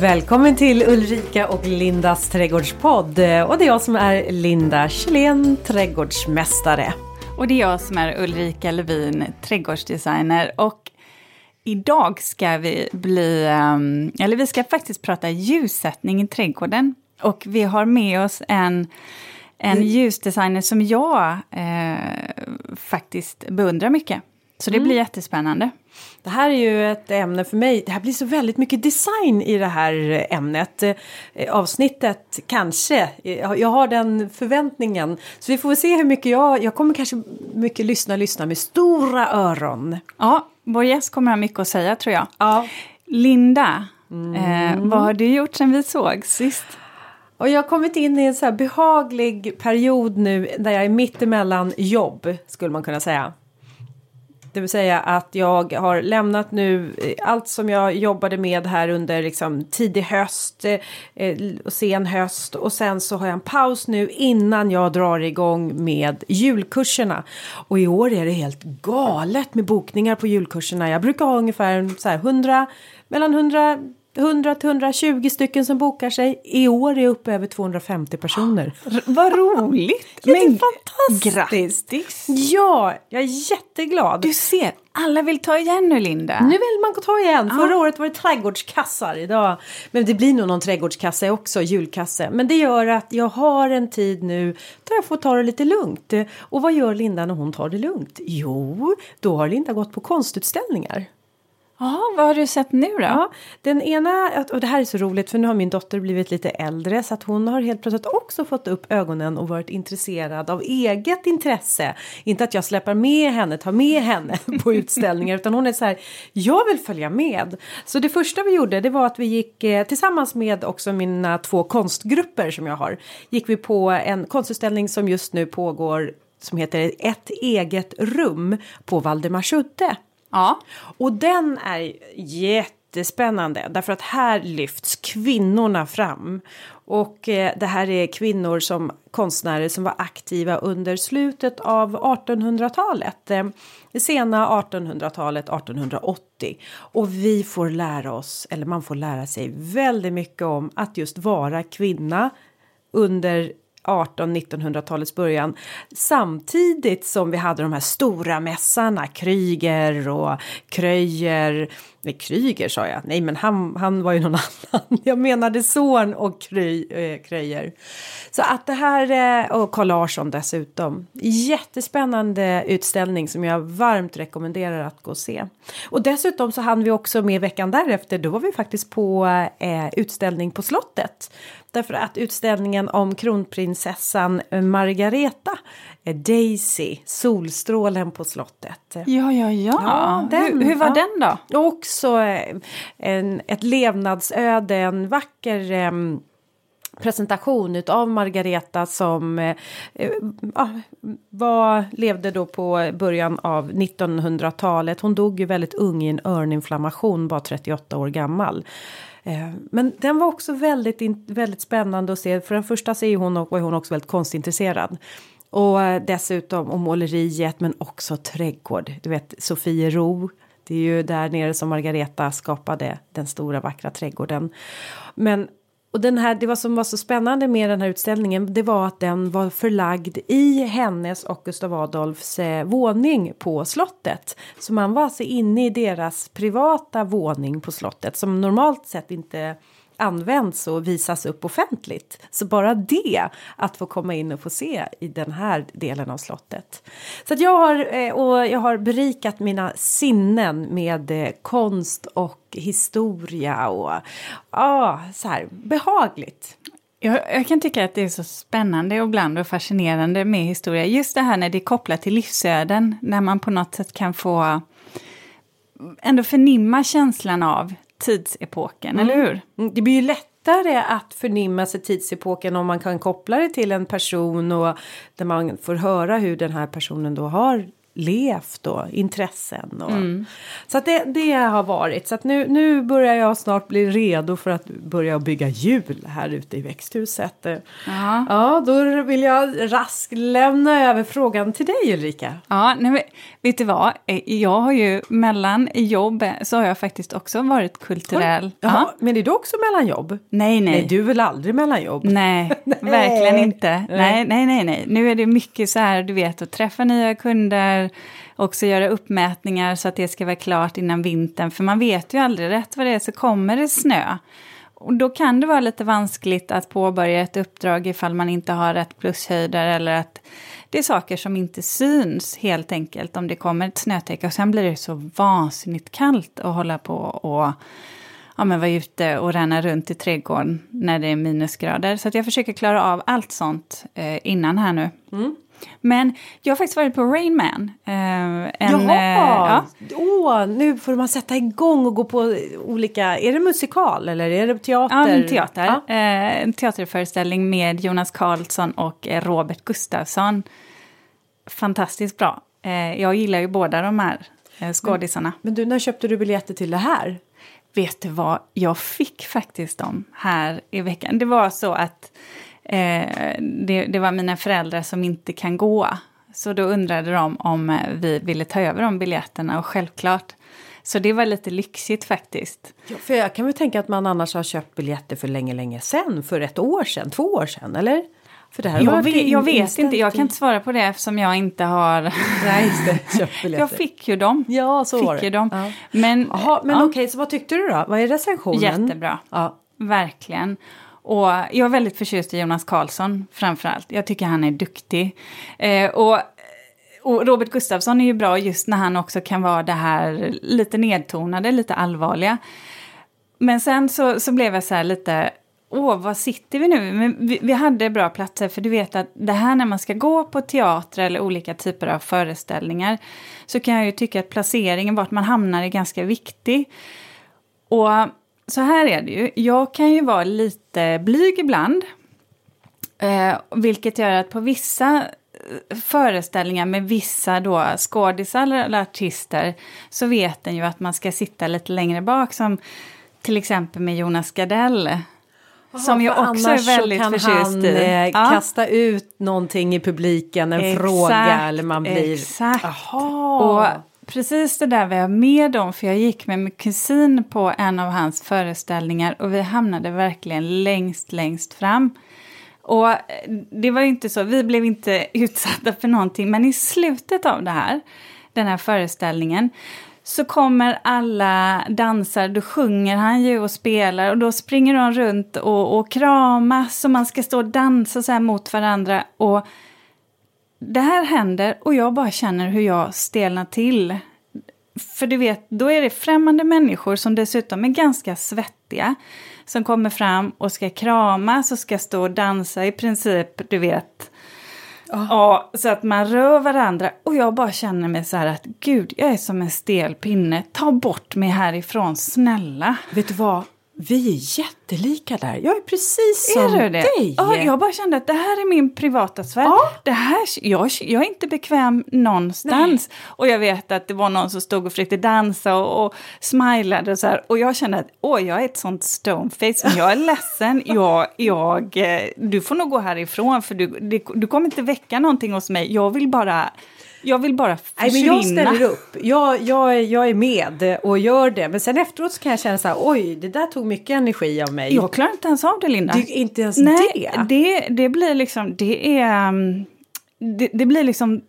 Välkommen till Ulrika och Lindas trädgårdspodd. Och det är jag som är Linda Kjellén, trädgårdsmästare. Och det är jag som är Ulrika Levin, trädgårdsdesigner. Och idag ska vi bli, ehm, eller vi ska faktiskt prata ljussättning i trädgården. Och vi har med oss en, en ljusdesigner som jag eh, faktiskt beundrar mycket. Så det Mm. blir jättespännande. Det här är ju ett ämne för mig. Det här blir så väldigt mycket design i det här ämnet. Eh, Avsnittet kanske. Jag jag har den förväntningen. Så vi får väl se hur mycket jag... Jag kommer kanske mycket lyssna, lyssna med stora öron. Ja, vår gäst kommer ha mycket att säga tror jag. Ja. Linda, Mm. eh, vad har du gjort sen vi såg sist? Och jag har kommit in i en så här behaglig period nu där jag är mitt emellan jobb, skulle man kunna säga. Det vill säga att jag har lämnat nu eh, allt som jag jobbade med här under liksom tidig höst eh, eh, och sen höst och sen så har jag en paus nu innan jag drar igång med julkurserna. Och i år är det helt galet med bokningar på julkurserna. Jag brukar ha ungefär så här 100, mellan 100 100 till 120 stycken som bokar sig. I år är jag uppe över 250 personer. Vad roligt! Ja, det är fantastiskt. Grattis! Ja, jag är jätteglad. Du ser, alla vill ta igen nu Linda. Nu vill man ta igen. Förra året var det trädgårdskassar. Idag. Men det blir nog någon trädgårdskasse också, julkasse. Men det gör att jag har en tid nu där jag får ta det lite lugnt. Och vad gör Linda när hon tar det lugnt? Jo, då har Linda gått på konstutställningar. Ja, vad har du sett nu då? Ja, den ena, och det här är så roligt för nu har min dotter blivit lite äldre så att hon har helt plötsligt också fått upp ögonen och varit intresserad av eget intresse. Inte att jag släpper med henne, tar med henne på utställningar utan hon är så här, jag vill följa med. Så det första vi gjorde det var att vi gick eh, tillsammans med också mina två konstgrupper som jag har. Gick vi på en konstutställning som just nu pågår som heter Ett eget rum på Valdemarsudde. Ja. Och den är jättespännande därför att här lyfts kvinnorna fram. Och eh, det här är kvinnor som konstnärer som var aktiva under slutet av 1800-talet. Eh, det sena 1800-talet, 1880. Och vi får lära oss, eller man får lära sig väldigt mycket om att just vara kvinna under 18-1900-talets början. Samtidigt som vi hade de här stora mässarna Kryger och Kröjer. Nej Kryger sa jag, nej men han, han var ju någon annan. Jag menade Zorn och Kry, eh, Kröjer. Så att det här eh, och Carl Larsson dessutom. Jättespännande utställning som jag varmt rekommenderar att gå och se. Och dessutom så hann vi också med veckan därefter. Då var vi faktiskt på eh, utställning på slottet. Därför att utställningen om kronprinsessan Margareta, eh, Daisy, Solstrålen på slottet. Ja, ja, ja. Ja, den, hur, hur var ja. den då? Också eh, en, ett levnadsöde, en vacker eh, presentation av Margareta som eh, eh, var, levde då på början av 1900-talet. Hon dog ju väldigt ung i en öroninflammation, bara 38 år gammal. Eh, men den var också väldigt, väldigt spännande att se. För den första så är hon, var hon också väldigt konstintresserad. Och eh, dessutom om måleriet men också trädgård. Du vet Sofiero. Det är ju där nere som Margareta skapade den stora vackra trädgården. Men och den här, det var som var så spännande med den här utställningen det var att den var förlagd i hennes och Gustav Adolfs eh, våning på slottet. Så man var alltså inne i deras privata våning på slottet som normalt sett inte används och visas upp offentligt. Så bara det, att få komma in och få se i den här delen av slottet. Så att jag har, eh, och jag har berikat mina sinnen med eh, konst och historia och ja, så här behagligt. Jag, jag kan tycka att det är så spännande och ibland och fascinerande med historia. Just det här när det är kopplat till livsöden, när man på något sätt kan få ändå förnimma känslan av tidsepoken, eller hur? Mm, Det blir ju lättare att förnimma sig tidsepoken om man kan koppla det till en person och där man får höra hur den här personen då har levt och intressen. Och, Så att det, det har varit. Så att nu, nu börjar jag snart bli redo för att börja bygga jul här ute i växthuset. Ja. Ja, då vill jag raskt lämna över frågan till dig Ulrika. Ja, nej, vet du vad? Eh, Jag har ju mellan jobb så har jag faktiskt också varit kulturell. Jaha, Ja. Men är du också mellan jobb? Nej, nej. Nej, du är väl aldrig mellan jobb? Nej, verkligen inte. Nej, nej, nej, nej. Nu är det mycket så här, du vet, att träffa nya kunder, också göra uppmätningar så att det ska vara klart innan vintern. För man vet ju aldrig, rätt vad det är så kommer det snö. Och då kan det vara lite vanskligt att påbörja ett uppdrag ifall man inte har rätt plushöjder eller att det är saker som inte syns helt enkelt om det kommer ett snötäcke. Och sen blir det så vansinnigt kallt att hålla på och ja, men vara ute och ränna runt i trädgården när det är minusgrader. Så att jag försöker klara av allt sånt eh, innan här nu. Mm. Men jag har faktiskt varit på Rain Man. Eh, en, Jaha! eh, ja. Åh, nu får man sätta igång och gå på olika... Är det musikal eller är det teater? Ja, en teater. Ja. Eh, en teaterföreställning med Jonas Karlsson och eh, Robert Gustafsson. Fantastiskt bra. Eh, jag gillar ju båda de här eh, skådisarna. Men du, när köpte du biljetter till det här? Vet du vad, jag fick faktiskt dem här i veckan. Det var så att eh, det, det var mina föräldrar som inte kan gå. Så då undrade de om eh, vi ville ta över de biljetterna och självklart. Så det var lite lyxigt faktiskt. Ja, för jag kan väl tänka att man annars har köpt biljetter för länge, länge sedan. För ett år sedan, två år sedan, eller? För det här Jag vet, jag vet inte, jag kan inte svara på det eftersom jag inte har... Nej, det. Jag fick ju dem. Ja, så var fick det. ju dem. Ja. Men, men ja, okej, så vad tyckte du då? Vad är recensionen? jättebra. Ja. Verkligen. Och jag är väldigt förtjust i Jonas Karlsson framförallt. Jag tycker han är duktig. Eh, och, och Robert Gustafsson är ju bra just när han också kan vara det här lite nedtonade, lite allvarliga. Men sen så, så blev jag så här lite, åh, var sitter vi nu? Men vi, vi hade bra platser, för du vet att det här när man ska gå på teater eller olika typer av föreställningar så kan jag ju tycka att placeringen, vart man hamnar, är ganska viktig. Och så här är det ju, jag kan ju vara lite blyg ibland. Eh, vilket gör att på vissa eh, föreställningar med vissa då skådisar eller, artister så vet den ju att man ska sitta lite längre bak som till exempel med Jonas Gardell. som jag för också är väldigt kan förtjust han, i. eh, Ja. kasta ut någonting i publiken, en Exakt, fråga eller man blir... exakt. Jaha. Och precis det där var jag med om, för jag gick med min kusin på en av hans föreställningar och vi hamnade verkligen längst, längst fram. Och eh, det var ju inte så, vi blev inte utsatta för någonting, men i slutet av det här, den här föreställningen, så kommer alla dansare, då sjunger han ju och spelar och då springer de runt och, och kramas och man ska stå och dansa så här mot varandra. Och det här händer och jag bara känner hur jag stelnar till. För du vet, då är det främmande människor som dessutom är ganska svettiga. Som kommer fram och ska kramas och ska stå och dansa i princip, du vet. Ja, så att man rör varandra. Och jag bara känner mig så här att gud, jag är som en stel pinne. Ta bort mig härifrån, snälla. Vet du vad? Vi är jättelika där. Jag är precis som Är du det? dig. Ja, jag bara kände att det här är min privata sfär. Ja. Det här, jag, jag är inte bekväm någonstans. Och jag vet att det var någon som stod och försökte dansa och, och smilade och så här. Och jag kände att åh, jag är ett sånt stoneface. Men jag är ledsen. Jag, jag, eh, du får nog gå härifrån för du, det, du kommer inte väcka någonting hos mig. Jag vill bara, jag vill bara Nej, försvinna. men jag ställer upp. Jag, jag, är- jag är med och gör det. Men sen efteråt så kan jag känna så här, oj, det där tog mycket energi av mig. Jag klarar inte ens av det, Linda. Det inte ens Nej, det. det, det blir liksom, det är, um, det, det blir liksom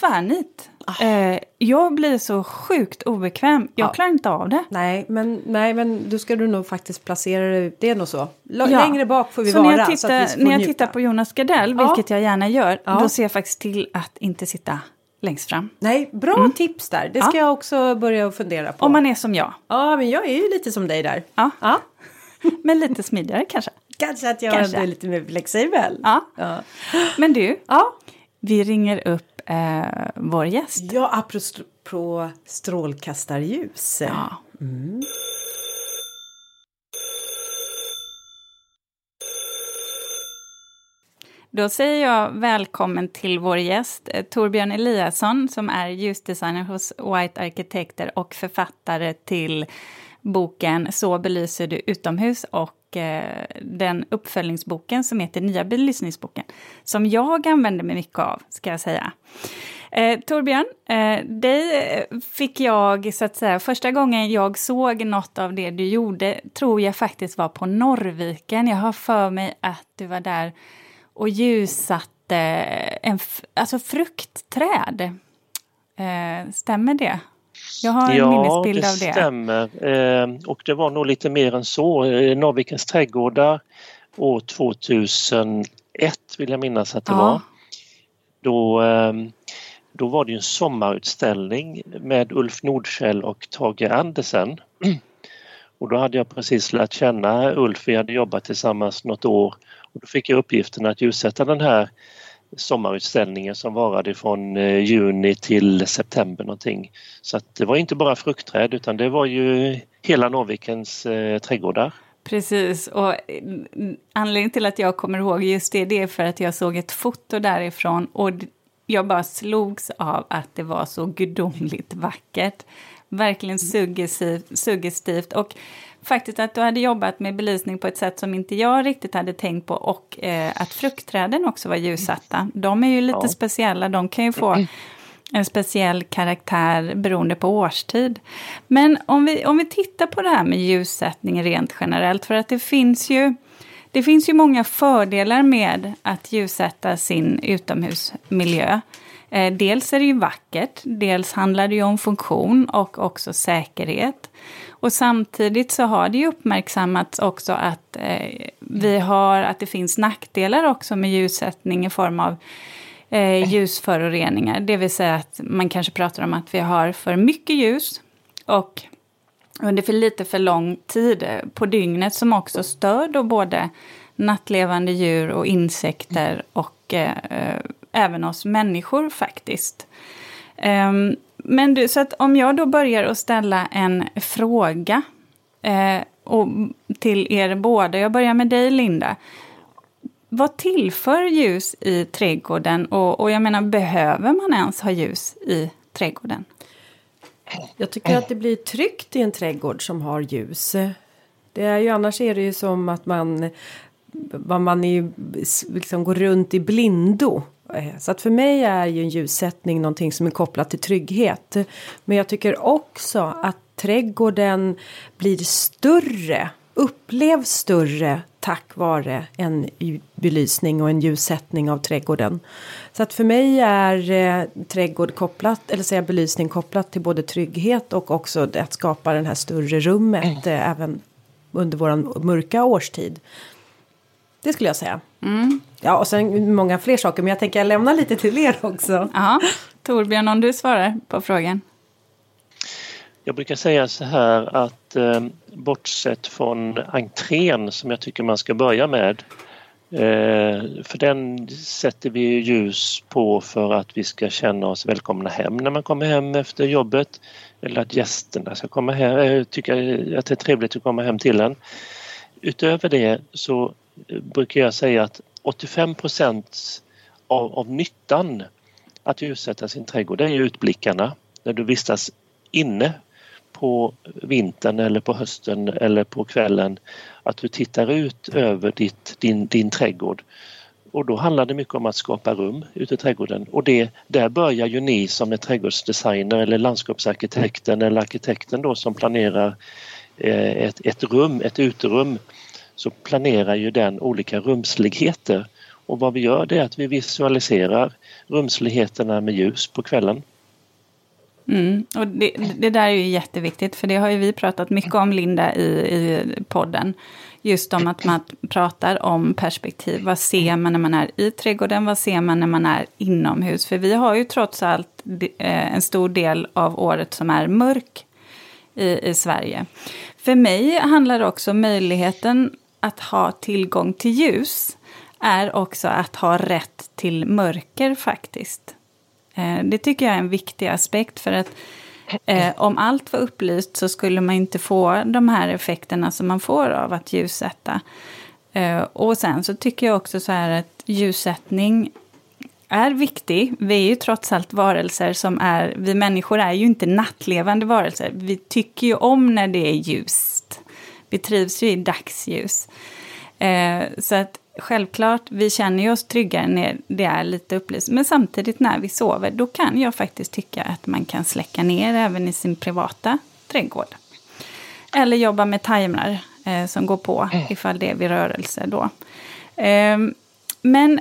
tvärnit. Eh, jag blir så sjukt obekväm, jag Ah. Ja. klarar inte av det. Nej, men, nej, men då ska du nog faktiskt placera dig. Det är nog så. L- Ja. Längre bak får vi så vara. när jag, så att tittar, vi får när jag njuta. tittar på Jonas Gardell, Ja. vilket jag gärna gör, då ser jag faktiskt till att inte sitta längst fram. Nej, bra tips där. Det ska Mm. Ja. jag också börja fundera på. Om man är som jag, Ja, men jag är ju lite som dig där. ja. Ja. men lite smidigare kanske. Kanske att jag Kanske. är lite mer flexibel. Ja. Ja. Men du, ja. vi ringer upp eh, vår gäst. Ja, apropå strålkastarljus. Ja. Då säger jag välkommen till vår gäst eh, Torbjörn Eliasson som är ljusdesigner hos White Arkitekter och författare till boken Så belyser du utomhus och eh, den uppföljningsboken som heter Nya belysningsboken. Som jag använder mig mycket av, ska jag säga. Eh, Torbjörn, eh, dig eh, fick jag, så att säga, första gången jag såg något av det du gjorde tror jag faktiskt var på Norrviken. Jag har för mig att du var där och ljussatte en, alltså fruktträd. Eh, stämmer det? Jag har en ja, minnesbild av det. Ja, det stämmer. Eh, och det var nog lite mer än så. Eh, Norrvikens trädgårdar år 2001 vill jag minnas att det ja. var. Då, eh, då var det en sommarutställning med Ulf Nordkäll och Tage Andersen. Och då hade jag precis lärt känna Ulf, vi hade jobbat tillsammans något år och då fick jag uppgiften att ljussätta den här sommarutställningen som varade från eh, juni till september någonting. Så att det var inte bara fruktträd utan det var ju hela Norrvikens eh, trädgårdar. Precis, och mm, anledningen till att jag kommer ihåg just det, det är för att jag såg ett foto därifrån och jag bara slogs av att det var så gudomligt vackert. Verkligen suggestivt, suggestivt. Och faktiskt att du hade jobbat med belysning på ett sätt som inte jag riktigt hade tänkt på och eh, att fruktträden också var ljussatta. De är ju lite ja. speciella, de kan ju få en speciell karaktär beroende på årstid. Men om vi, om vi tittar på det här med ljussättning rent generellt, för att det finns ju det finns ju många fördelar med att ljussätta sin utomhusmiljö. Eh, dels är det ju vackert, dels handlar det ju om funktion och också säkerhet. Och samtidigt så har det ju uppmärksammats också att, eh, vi har, att det finns nackdelar också med ljussättning i form av eh, ljusföroreningar. Det vill säga att man kanske pratar om att vi har för mycket ljus och under för lite för lång tid eh, på dygnet som också stör då både nattlevande djur och insekter och eh, eh även oss människor faktiskt. Um, men du, så att om jag då börjar att ställa en fråga eh, och, till er båda. Jag börjar med dig Linda. Vad tillför ljus i trädgården och, och jag menar behöver man ens ha ljus i trädgården? Jag tycker att det blir tryggt i en trädgård som har ljus. Det är ju annars är det ju som att man man är, liksom går runt i blindo så att för mig är ju en ljussättning någonting som är kopplat till trygghet. Men jag tycker också att trädgården blir större, upplevs större tack vare en belysning och en ljussättning av trädgården. Så att för mig är eh, trädgård kopplat, eller säga belysning kopplat till både trygghet och också att skapa den här större rummet eh, även under våran mörka årstid. Det skulle jag säga. Mm. Ja, och sen många fler saker, men jag tänker jag lämnar lite till er också. Ja, Torbjörn, om du svarar på frågan. Jag brukar säga så här att eh, bortsett från entrén som jag tycker man ska börja med eh, för den sätter vi ljus på för att vi ska känna oss välkomna hem när man kommer hem efter jobbet. Eller att gästerna ska komma hem, eh, tycka att det är trevligt att komma hem till en. Utöver det så brukar jag säga att 85 av, av nyttan att utsätta sin trädgård det är utblickarna. När du vistas inne på vintern eller på hösten eller på kvällen att du tittar ut över ditt, din, din trädgård. Och då handlar det mycket om att skapa rum ute i trädgården och det, där börjar ju ni som är trädgårdsdesigner eller landskapsarkitekten eller arkitekten då som planerar eh, ett, ett rum, ett uterum så planerar ju den olika rumsligheter och vad vi gör det är att vi visualiserar rumsligheterna med ljus på kvällen. Mm, och det, det, där är ju jätteviktigt, för det har ju vi pratat mycket om, Linda, i, i podden. Just om att man pratar om perspektiv. Vad ser man när man är i trädgården? Vad ser man när man är inomhus? För vi har ju trots allt eh, en stor del av året som är mörk i, i Sverige. För mig handlar det också om möjligheten att ha tillgång till ljus är också att ha rätt till mörker faktiskt. Eh, det tycker jag är en viktig aspekt för att eh, om allt var upplyst så skulle man inte få de här effekterna som man får av att ljussätta. Eh, och sen så tycker jag också så här att ljussättning är viktig. Vi är ju trots allt varelser som är, vi människor är ju inte nattlevande varelser. Vi tycker ju om när det är ljust. Vi trivs ju i dagsljus. Eh, så att självklart, vi känner oss tryggare när det är lite upplyst. Men samtidigt när vi sover, då kan jag faktiskt tycka att man kan släcka ner även i sin privata trädgård. Eller jobba med timrar eh, som går på mm. ifall det är vid rörelse då. Eh, men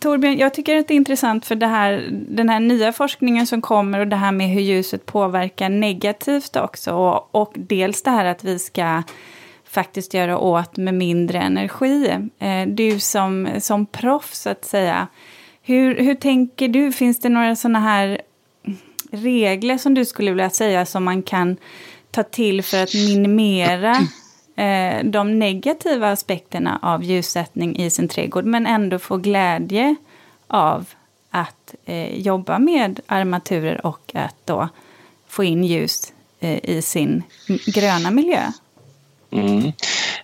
Torbjörn, jag tycker att det är intressant för det här, den här nya forskningen som kommer och det här med hur ljuset påverkar negativt också. Och, och dels det här att vi ska faktiskt göra åt med mindre energi. Eh, du som, som proffs, att säga. Hur, hur tänker du? Finns det några sådana här regler som du skulle vilja säga som man kan ta till för att minimera eh, de negativa aspekterna av ljussättning i sin trädgård men ändå få glädje av att eh, jobba med armaturer och att då få in ljus eh, i sin gröna miljö? Mm.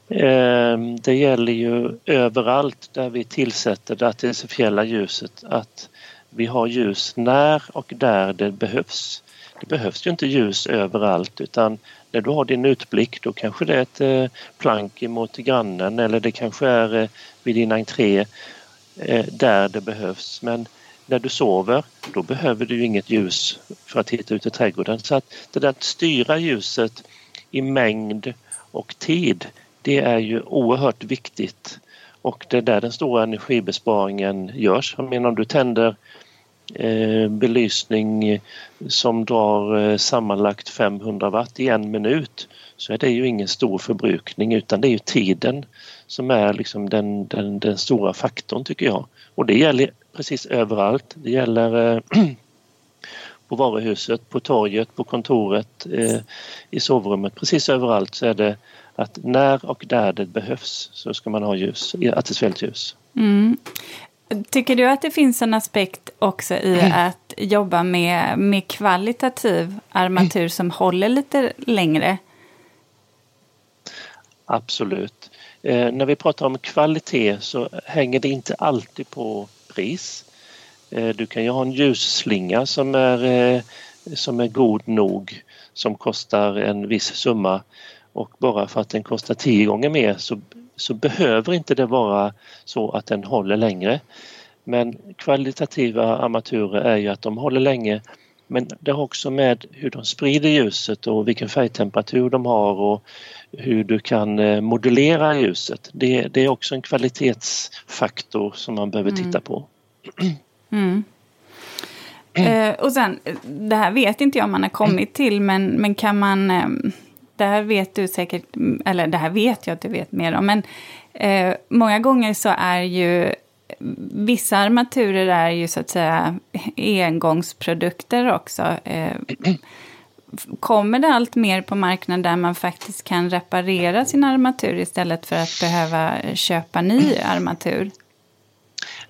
Eh, det gäller ju överallt där vi tillsätter det artificiella ljuset att vi har ljus när och där det behövs. Det behövs ju inte ljus överallt utan när du har din utblick då kanske det är ett eh, plank emot grannen eller det kanske är eh, vid din entré eh, där det behövs. Men när du sover då behöver du inget ljus för att titta ut i trädgården. Så att det där att styra ljuset i mängd och tid det är ju oerhört viktigt och det är där den stora energibesparingen görs. Jag menar om du tänder Eh, belysning som drar eh, sammanlagt 500 watt i en minut så är det ju ingen stor förbrukning utan det är ju tiden som är liksom den, den, den stora faktorn tycker jag. Och det gäller precis överallt. Det gäller eh, på varuhuset, på torget, på kontoret, i sovrummet. Precis överallt så är det att när och där det behövs så ska man ha ljus, artificiellt ljus. Mm. Tycker du att det finns en aspekt också i mm. att jobba med, med kvalitativ armatur som håller lite längre? Absolut. Eh, när vi pratar om kvalitet så hänger det inte alltid på pris. Eh, du kan ju ha en ljusslinga som är, eh, som är god nog som kostar en viss summa och bara för att den kostar tio gånger mer så så behöver inte det vara så att den håller längre. Men kvalitativa armaturer är ju att de håller länge men det har också med hur de sprider ljuset och vilken färgtemperatur de har och hur du kan eh, modulera ljuset. Det, det är också en kvalitetsfaktor som man behöver titta mm. på. Mm. Mm. och sen, det här vet inte jag om man har kommit till, men, men kan man ehm, det här vet du säkert, eller det här vet jag att du vet mer om, men eh, många gånger så är ju vissa armaturer är ju så att säga engångsprodukter också. Eh, kommer det allt mer på marknaden där man faktiskt kan reparera sin armatur istället för att behöva köpa ny armatur?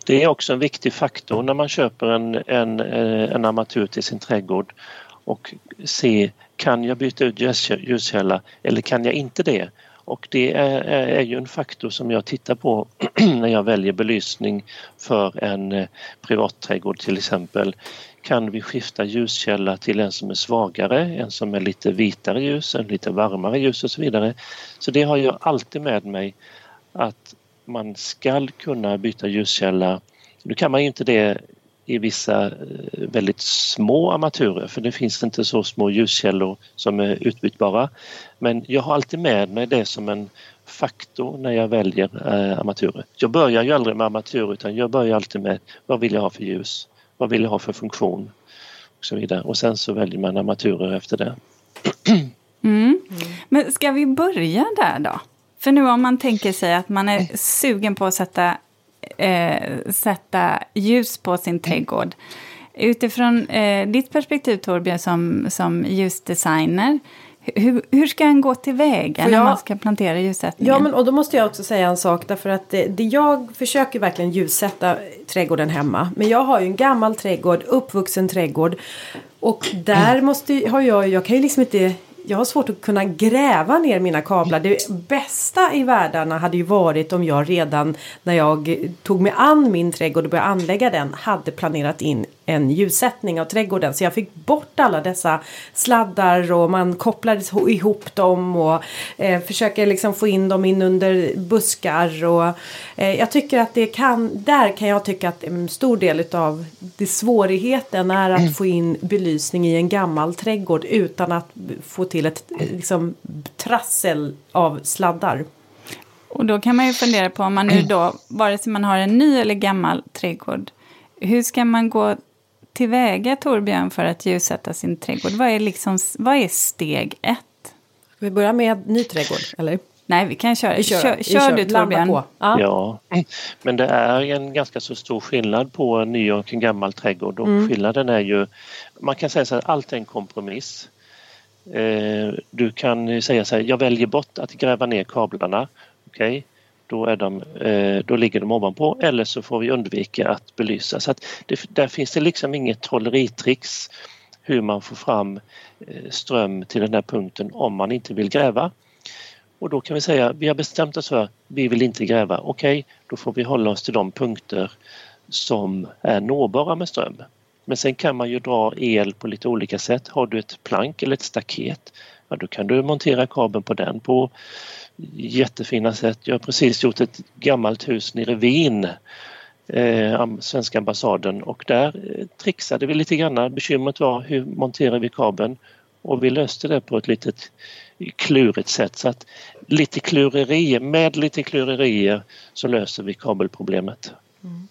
Det är också en viktig faktor när man köper en, en, eh, en armatur till sin trädgård och se kan jag byta ut ljuskälla eller kan jag inte det? Och det är, är ju en faktor som jag tittar på när jag väljer belysning för en eh, privatträdgård till exempel. Kan vi skifta ljuskälla till en som är svagare, en som är lite vitare ljus, en lite varmare ljus och så vidare. Så det har jag alltid med mig att man ska kunna byta ljuskälla. Nu kan man ju inte det i vissa eh, väldigt små armaturer för det finns inte så små ljuskällor som är utbytbara. Men jag har alltid med mig det som en faktor när jag väljer eh, armaturer. Jag börjar ju aldrig med armatur utan jag börjar alltid med vad vill jag ha för ljus? Vad vill jag ha för funktion? Och så vidare. Och sen så väljer man armaturer efter det. Mm. Men ska vi börja där då? För nu om man tänker sig att man är sugen på att sätta eh, sätta ljus på sin trädgård. Utifrån eh, ditt perspektiv Torbjörn som, som ljusdesigner, hur, hur ska en gå tillväga när man ska plantera ljussättningen? Ja, men och då måste jag också säga en sak därför att det, det, jag försöker verkligen ljussätta trädgården hemma. Men jag har ju en gammal trädgård, uppvuxen trädgård. Och där måste, har jag, jag kan ju liksom inte jag har svårt att kunna gräva ner mina kablar. Det bästa i världarna hade ju varit om jag redan när jag tog mig an min trädgård och började anlägga den hade planerat in en ljussättning av trädgården. Så jag fick bort alla dessa sladdar och man kopplar ihop dem och eh, försöker liksom få in dem in under buskar. Och, eh, jag tycker att det kan, där kan jag tycka att en stor del av det svårigheten är att få in belysning i en gammal trädgård utan att få till ett liksom, trassel av sladdar. Och då kan man ju fundera på om man nu då, vare sig man har en ny eller gammal trädgård, hur ska man gå tillväga Torbjörn för att ljussätta sin trädgård? Vad är, liksom, vad är steg ett? Vi börjar med ny trädgård, eller? Nej, vi kan köra. Vi kör, kör, kör, kör du Torbjörn. Ja. ja. men det är en ganska så stor skillnad på en ny och en gammal trädgård och mm. skillnaden är ju, man kan säga så att allt är en kompromiss. Eh, du kan säga så här, jag väljer bort att gräva ner kablarna. Okej, okay? Då, är de, eh, då ligger de ovanpå eller så får vi undvika att belysa. Så att det, där finns det liksom inget trolleritrix hur man får fram eh, ström till den här punkten om man inte vill gräva. Och då kan vi säga, vi har bestämt oss för, vi vill inte gräva. Okej, okay, då får vi hålla oss till de punkter som är nåbara med ström. Men sen kan man ju dra el på lite olika sätt. Har du ett plank eller ett staket, ja då kan du montera kabeln på den på jättefina sätt. Jag har precis gjort ett gammalt hus nere i Wien, eh, svenska ambassaden och där eh, trixade vi lite grann. Bekymret var hur monterar vi kabeln? Och vi löste det på ett litet klurigt sätt så att lite klurerier, med lite klurerier så löser vi kabelproblemet. Mm.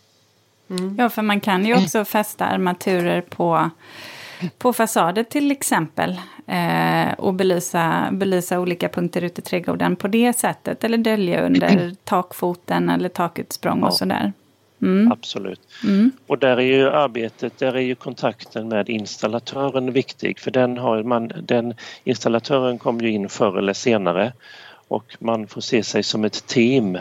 Mm. Ja, för man kan ju också fästa armaturer på, på fasader till exempel. Eh, och belysa, belysa olika punkter ute i trädgården på det sättet. Eller dölja under takfoten eller takutsprång ja. och sådär. Mm. Absolut. Mm. Och där är ju arbetet, där är ju kontakten med installatören viktig för den har man, den installatören kommer ju in förr eller senare och man får se sig som ett team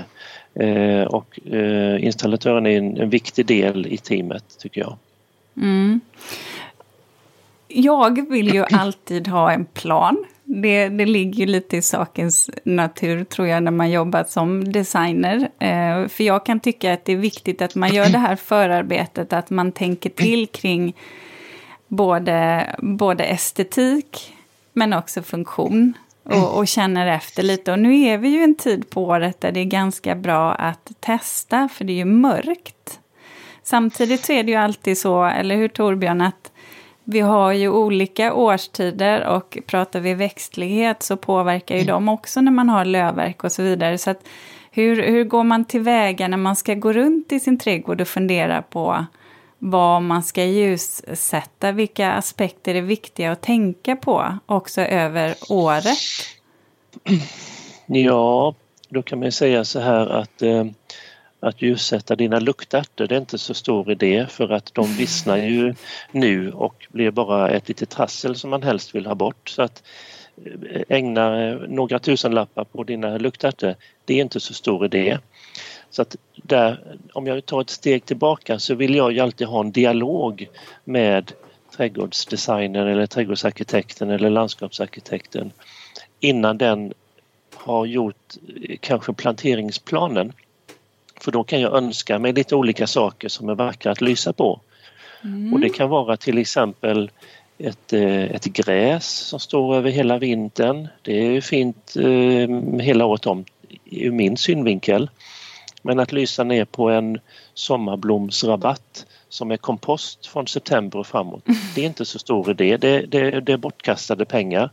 Eh, och eh, installatören är en, en, viktig del i teamet tycker jag. Mm. Jag vill ju alltid ha en plan. Det, det ligger ju lite i sakens natur tror jag när man jobbar som designer. Eh, för jag kan tycka att det är viktigt att man gör det här förarbetet, att man tänker till kring både, både estetik men också funktion och, och, känner efter lite. Och nu är vi ju en tid på året där det är ganska bra att testa, för det är ju mörkt. Samtidigt så är det ju alltid så, eller hur Torbjörn, att vi har ju olika årstider och pratar vi växtlighet så påverkar ju de också när man har lövverk och så vidare. Så hur, hur går man tillväga när man ska gå runt i sin trädgård och fundera på vad man ska ljussätta, vilka aspekter är viktiga att tänka på också över året? Ja, då kan man säga så här att eh, att ljussätta dina luktärtor det är inte så stor idé för att de vissnar ju nu och blir bara ett litet trassel som man helst vill ha bort. Så att eh, ägna några tusenlappar på dina luktärtor, det är inte så stor idé. Så att där, om jag tar ett steg tillbaka så vill jag ju alltid ha en dialog med trädgårdsdesignern eller trädgårdsarkitekten eller landskapsarkitekten innan den har gjort eh, kanske planteringsplanen. För då kan jag önska mig lite olika saker som är vackra att lysa på. Mm. Och det kan vara till exempel ett, eh, ett gräs som står över hela vintern. Det är fint eh, hela året om ur min synvinkel. Men att lysa ner på en sommarblomsrabatt som är kompost från september och framåt, det är inte så stor idé. Det, det, det är bortkastade pengar.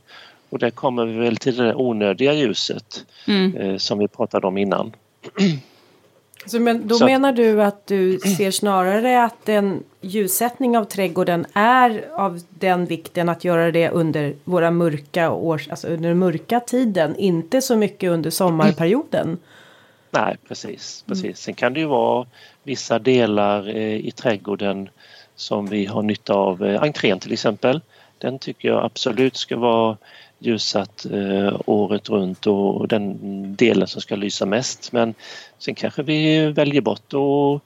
Och där kommer vi väl till det onödiga ljuset mm. eh, som vi pratade om innan. Så men, då så. menar du att du ser snarare att en ljussättning av trädgården är av den vikten att göra det under våra mörka års, alltså under den mörka tiden, inte så mycket under sommarperioden? Nej, precis. precis. Sen kan det ju vara vissa delar eh, i trädgården som vi har nytta av. Eh, entrén till exempel. Den tycker jag absolut ska vara ljussatt eh, året runt och den delen som ska lysa mest. Men sen kanske vi väljer bort att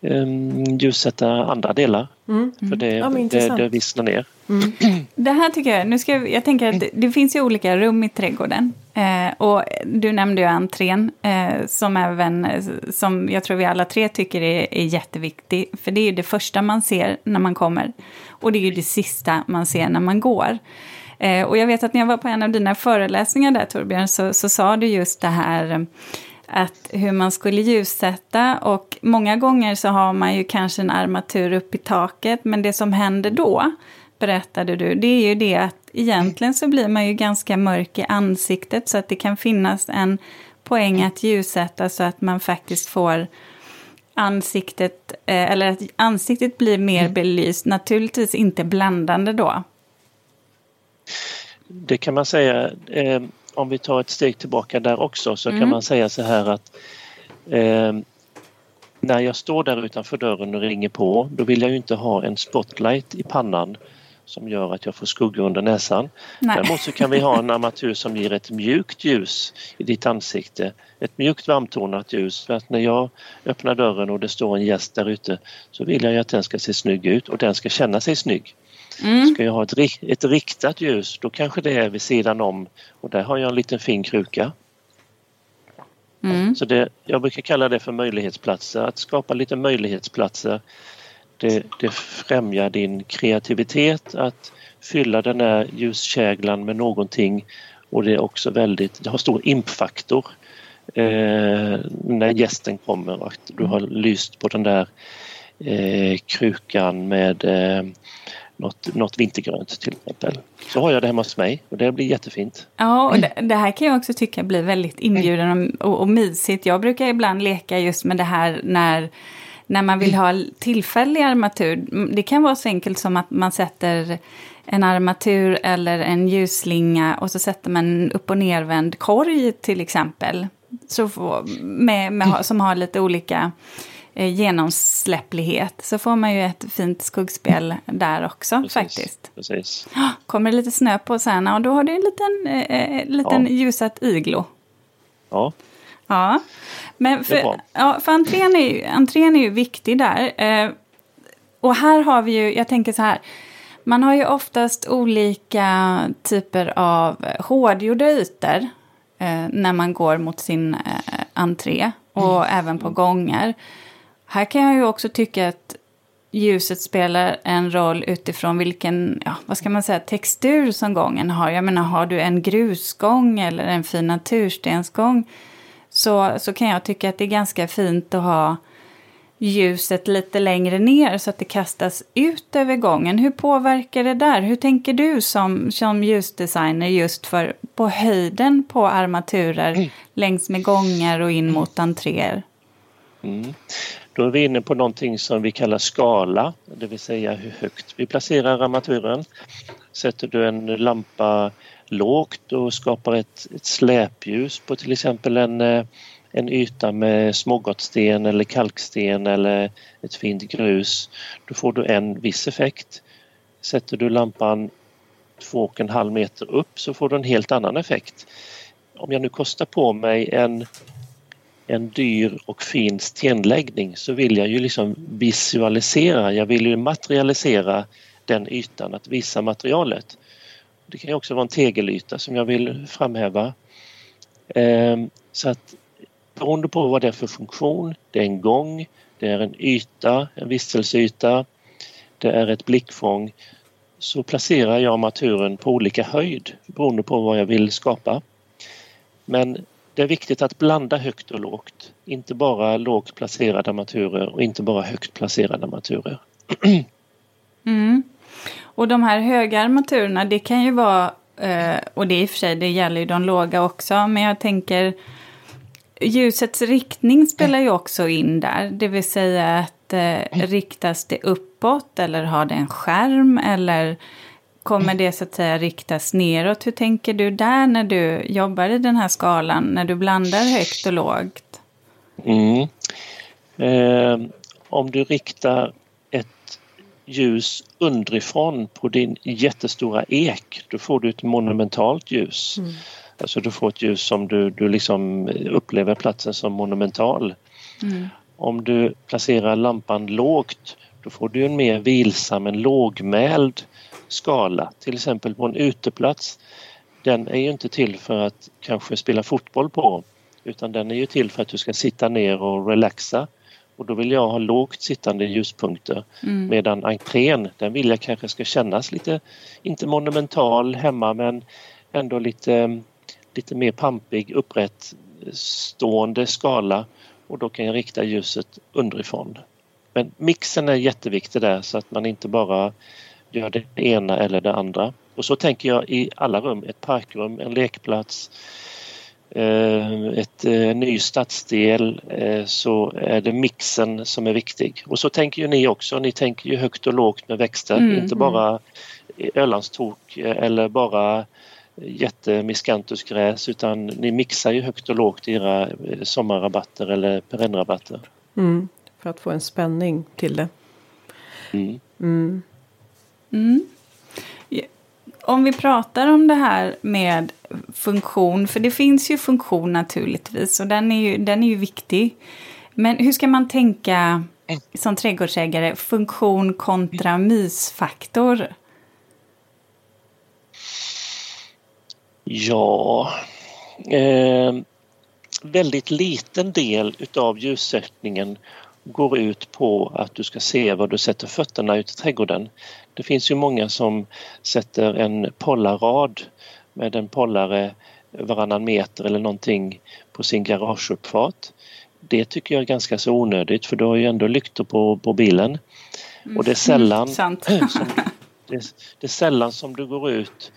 um, ljussätta andra delar. Mm. För det, ja, det, det vissnar ner. Mm. Det här tycker jag, nu ska jag, jag tänker att det, det finns ju olika rum i trädgården. Eh, och du nämnde ju entrén eh, som även, som jag tror vi alla tre tycker är, är jätteviktig. För det är ju det första man ser när man kommer. Och det är ju det sista man ser när man går. Eh, och jag vet att när jag var på en av dina föreläsningar där Torbjörn så, så sa du just det här att hur man skulle ljussätta och många gånger så har man ju kanske en armatur upp i taket men det som händer då, berättade du, det är ju det att egentligen så blir man ju ganska mörk i ansiktet så att det kan finnas en poäng att ljussätta så att man faktiskt får ansiktet, eh, eller att ansiktet blir mer mm. belyst, naturligtvis inte bländande då. Det kan man säga. Eh, om vi tar ett steg tillbaka där också så mm. kan man säga så här att eh, när jag står där utanför dörren och ringer på då vill jag ju inte ha en spotlight i pannan som gör att jag får skugga under näsan. Nej. Däremot så kan vi ha en armatur som ger ett mjukt ljus i ditt ansikte. Ett mjukt varmtonat ljus för att när jag öppnar dörren och det står en gäst där ute så vill jag ju att den ska se snygg ut och den ska känna sig snygg. Mm. Ska jag ha ett, ett riktat ljus då kanske det är vid sidan om och där har jag en liten fin kruka. Mm. Så det, jag brukar kalla det för möjlighetsplatser, att skapa lite möjlighetsplatser. Det, det främjar din kreativitet att fylla den här ljuskäglan med någonting och det är också väldigt, det har stor impfaktor eh, när gästen kommer och du har lyst på den där eh, krukan med eh, något, något vintergrönt till exempel. Så har jag det hemma hos mig och det blir jättefint. Ja, och det, det här kan jag också tycka blir väldigt inbjudande och, och mysigt. Jag brukar ibland leka just med det här när när man vill ha tillfällig armatur. Det kan vara så enkelt som att man sätter en armatur eller en ljusslinga och så sätter man en upp och nervänd korg till exempel. Så med, med, som har lite olika genomsläpplighet så får man ju ett fint skuggspel där också precis, faktiskt. Precis. Kommer det lite snö på sen och då har du en liten, eh, eh liten ja. ljusat iglo. Ja. Ja, men för, ja, för entrén, är ju, entrén är ju viktig där. Eh, och här har vi ju, jag tänker så här, man har ju oftast olika typer av hårdgjorda ytor eh, när man går mot sin eh, entré och mm. även på gångar. Här kan jag ju också tycka att ljuset spelar en roll utifrån vilken, ja, vad ska man säga, textur som gången har. Jag menar, har du en grusgång eller en fin naturstensgång så, så kan jag tycka att det är ganska fint att ha ljuset lite längre ner så att det kastas ut över gången. Hur påverkar det där? Hur tänker du som, som ljusdesigner just för på höjden på armaturer mm. längs med gångar och in mot entréer? Mm. Då är vi inne på någonting som vi kallar skala, det vill säga hur högt vi placerar armaturen. Sätter du en lampa lågt och skapar ett, ett släpljus på till exempel en, eh, en yta med smågottsten eller kalksten eller ett fint grus, då får du en viss effekt. Sätter du lampan två och en halv meter upp så får du en helt annan effekt. Om jag nu kostar på mig en en dyr och fin stenläggning så vill jag ju liksom visualisera, jag vill ju materialisera den ytan, att visa materialet. Det kan ju också vara en tegelyta som jag vill framhäva. Ehm, så att beroende på vad det är för funktion, det är en gång, det är en yta, en vistelseyta, det är ett blickfång så placerar jag armaturen på olika höjd beroende på vad jag vill skapa. Men det är viktigt att blanda högt och lågt. Inte bara lågt placerade armaturer och inte bara högt placerade armaturer. Mm. Och de här höga armaturerna, det kan ju vara, eh, och det i och för sig, det gäller ju de låga också, men jag tänker ljusets riktning spelar ju också in där. Det vill säga att eh, riktas det uppåt eller har det en skärm eller kommer det så att säga riktas neråt? Hur tänker du där när du jobbar i den här skalan, när du blandar högt och lågt? Mm. Eh, om du riktar ett ljus underifrån på din jättestora ek, då får du ett monumentalt ljus. Mm. Alltså du får ett ljus som du, du liksom upplever platsen som monumental. Mm. Om du placerar lampan lågt då får du en mer vilsam, en lågmäld skala. Till exempel på en uteplats. Den är ju inte till för att kanske spela fotboll på utan den är ju till för att du ska sitta ner och relaxa. Och då vill jag ha lågt sittande ljuspunkter. Mm. Medan entrén, den vill jag kanske ska kännas lite, inte monumental hemma men ändå lite, lite mer pampig, upprätt stående skala och då kan jag rikta ljuset underifrån. Men mixen är jätteviktig där så att man inte bara gör det ena eller det andra. Och så tänker jag i alla rum, ett parkrum, en lekplats, eh, ett eh, ny stadsdel eh, så är det mixen som är viktig. Och så tänker ju ni också, ni tänker ju högt och lågt med växter, mm, inte bara Ölandstok eller bara jättemiskantusgräs utan ni mixar ju högt och lågt i era sommarrabatter eller perennrabatter. Mm, för att få en spänning till det. Mm. Mm. Om vi pratar om det här med funktion, för det finns ju funktion naturligtvis och den är ju, den är ju viktig. Men hur ska man tänka som trädgårdsägare, funktion kontra mysfaktor? Ja, eh, väldigt liten del utav ljussättningen går ut på att du ska se var du sätter fötterna ute i trädgården. Det finns ju många som sätter en pollarrad med en pollare varannan meter eller någonting på sin garageuppfart. Det tycker jag är ganska så onödigt för du har ju ändå lyktor på, på bilen. Och det är sällan, mm, som, det, det är sällan som du går ut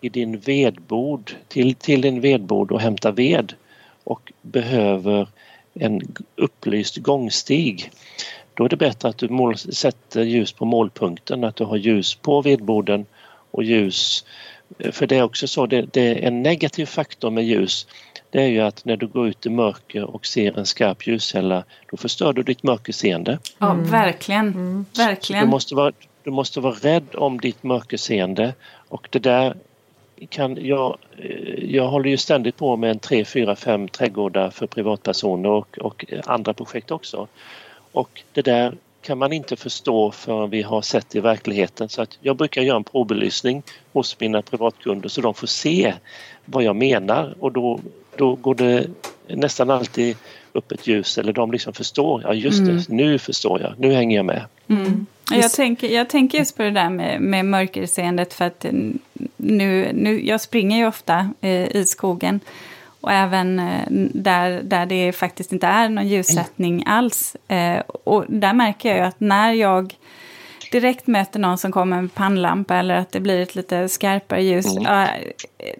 i din vedbod, till, till din vedbod och hämtar ved och behöver en upplyst gångstig. Då är det bättre att du mål, sätter ljus på målpunkten, att du har ljus på vedboden och ljus för det är också så, det, det, är en negativ faktor med ljus det är ju att när du går ut i mörker och ser en skarp ljuskälla då förstör du ditt mörkerseende. Ja, mm. verkligen. Mm. verkligen. Du måste, vara, du måste vara rädd om ditt mörkerseende och det där kan jag, jag håller ju ständigt på med en 3, 4, 5 trädgårdar för privatpersoner och, och andra projekt också. Och det där kan man inte förstå förrän vi har sett det i verkligheten. Så att jag brukar göra en provbelysning hos mina privatkunder så de får se vad jag menar och då, då går det nästan alltid upp ett ljus eller de liksom förstår. Ja just mm. det, nu förstår jag, nu hänger jag med. Mm. Jag, tänker, jag tänker just på det där med, med mörkerseendet för att nu, nu, jag springer ju ofta eh, i skogen. Och även eh, där, där det faktiskt inte är någon ljussättning alls. Eh, och där märker jag ju att när jag direkt möter någon som kommer med pannlampa eller att det blir ett lite skarpare ljus. Mm.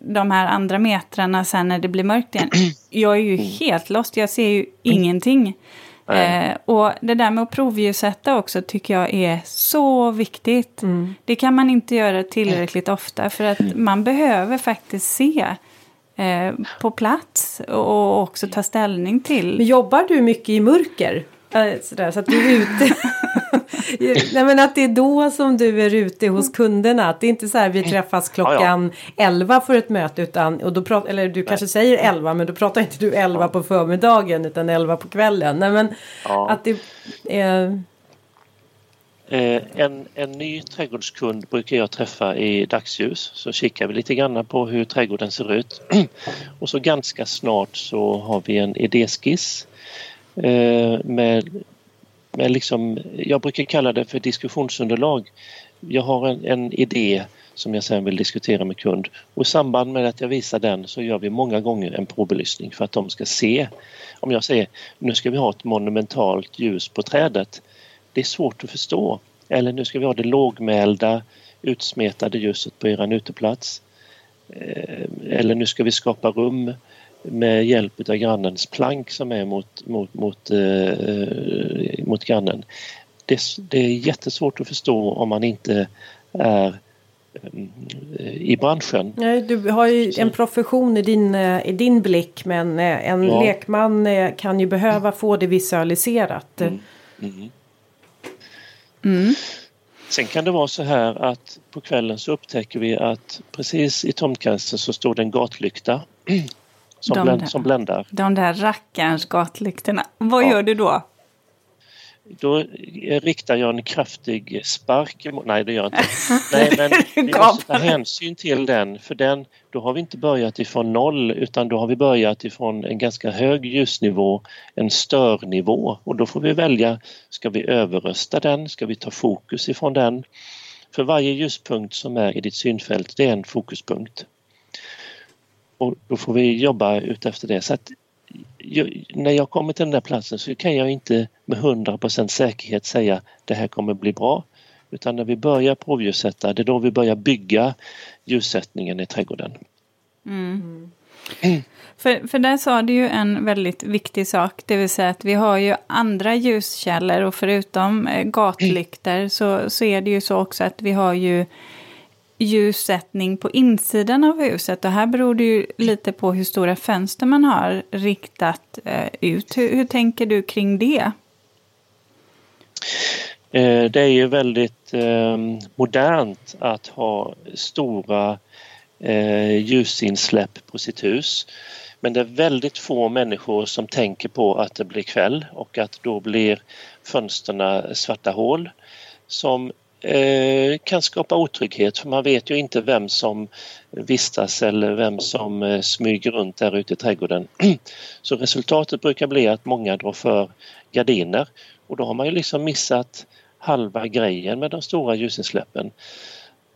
De här andra metrarna sen när det blir mörkt igen. Jag är ju mm. helt lost, jag ser ju mm. ingenting. Eh, och det där med att provljussätta också tycker jag är så viktigt. Mm. Det kan man inte göra tillräckligt ofta för att man behöver faktiskt se eh, på plats och också ta ställning till. Men jobbar du mycket i mörker? Äh, sådär, så att du är ute. Nej men att det är då som du är ute hos kunderna. Att det är inte så här vi träffas klockan ja, ja. 11 för ett möte utan och då pratar, eller du kanske säger 11 men då pratar inte du 11 ja. på förmiddagen utan 11 på kvällen. Nej men att det är Eh, en, en ny trädgårdskund brukar jag träffa i dagsljus så kikar vi lite grann på hur trädgården ser ut. Och så ganska snart så har vi en idéskiss eh, med, med liksom, jag brukar kalla det för diskussionsunderlag. Jag har en, en idé som jag sen vill diskutera med kund och i samband med att jag visar den så gör vi många gånger en provbelysning för att de ska se. Om jag säger nu ska vi ha ett monumentalt ljus på trädet det är svårt att förstå. Eller nu ska vi ha det lågmälda utsmetade ljuset på er uteplats. Eh, eller nu ska vi skapa rum med hjälp av grannens plank som är mot, mot, mot, eh, mot grannen. Det, det, är jättesvårt att förstå om man inte är eh, i branschen. Nej, du har ju en profession i din, eh, i din blick men en ja. lekman kan ju behöva få det visualiserat. Mm. Mm. Mm. Sen kan det vara så här att på kvällen så upptäcker vi att precis i tomtgränsen så står det en gatlykta som, de bländ, där, som bländar. De där rackarns gatlyktorna. Vad ja. gör du då? då riktar jag en kraftig spark emot, nej det gör jag inte. Nej, men vi måste ta hänsyn till den för den, då har vi inte börjat ifrån noll utan då har vi börjat ifrån en ganska hög ljusnivå, en störnivå och då får vi välja, ska vi överrösta den, ska vi ta fokus ifrån den? För varje ljuspunkt som är i ditt synfält, det är en fokuspunkt. Och då får vi jobba utefter det. Så att när jag kommer till den där platsen så kan jag inte med 100% säkerhet säga det här kommer bli bra. Utan när vi börjar provljussätta, det är då vi börjar bygga ljussättningen i trädgården. Mm. Mm. För, för där sa du ju en väldigt viktig sak, det vill säga att vi har ju andra ljuskällor och förutom eh, gatlykter så, så är det ju så också att vi har ju ljussättning på insidan av huset. Och här beror det ju lite på hur stora fönster man har riktat eh, ut. Hur, hur, tänker du kring det? Eh, det är ju väldigt eh, modernt att ha stora eh, ljusinsläpp på sitt hus. Men det är väldigt få människor som tänker på att det blir kväll och att då blir fönsterna svarta hål som Eh, kan skapa otrygghet för man vet ju inte vem som vistas eller vem som eh, smyger runt där ute i trädgården. Så resultatet brukar bli att många drar för gardiner och då har man ju liksom missat halva grejen med de stora ljusinsläppen.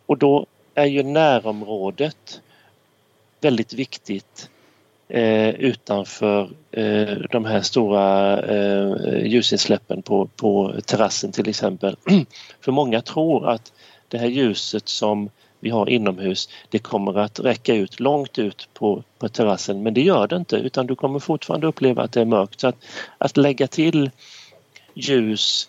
Och då är ju närområdet väldigt viktigt eh, utanför eh, de här stora eh, ljusinsläppen på, på terrassen till exempel. För många tror att det här ljuset som vi har inomhus, det kommer att räcka ut långt ut på, på terrassen men det gör det inte utan du kommer fortfarande uppleva att det är mörkt. Så att, att lägga till ljus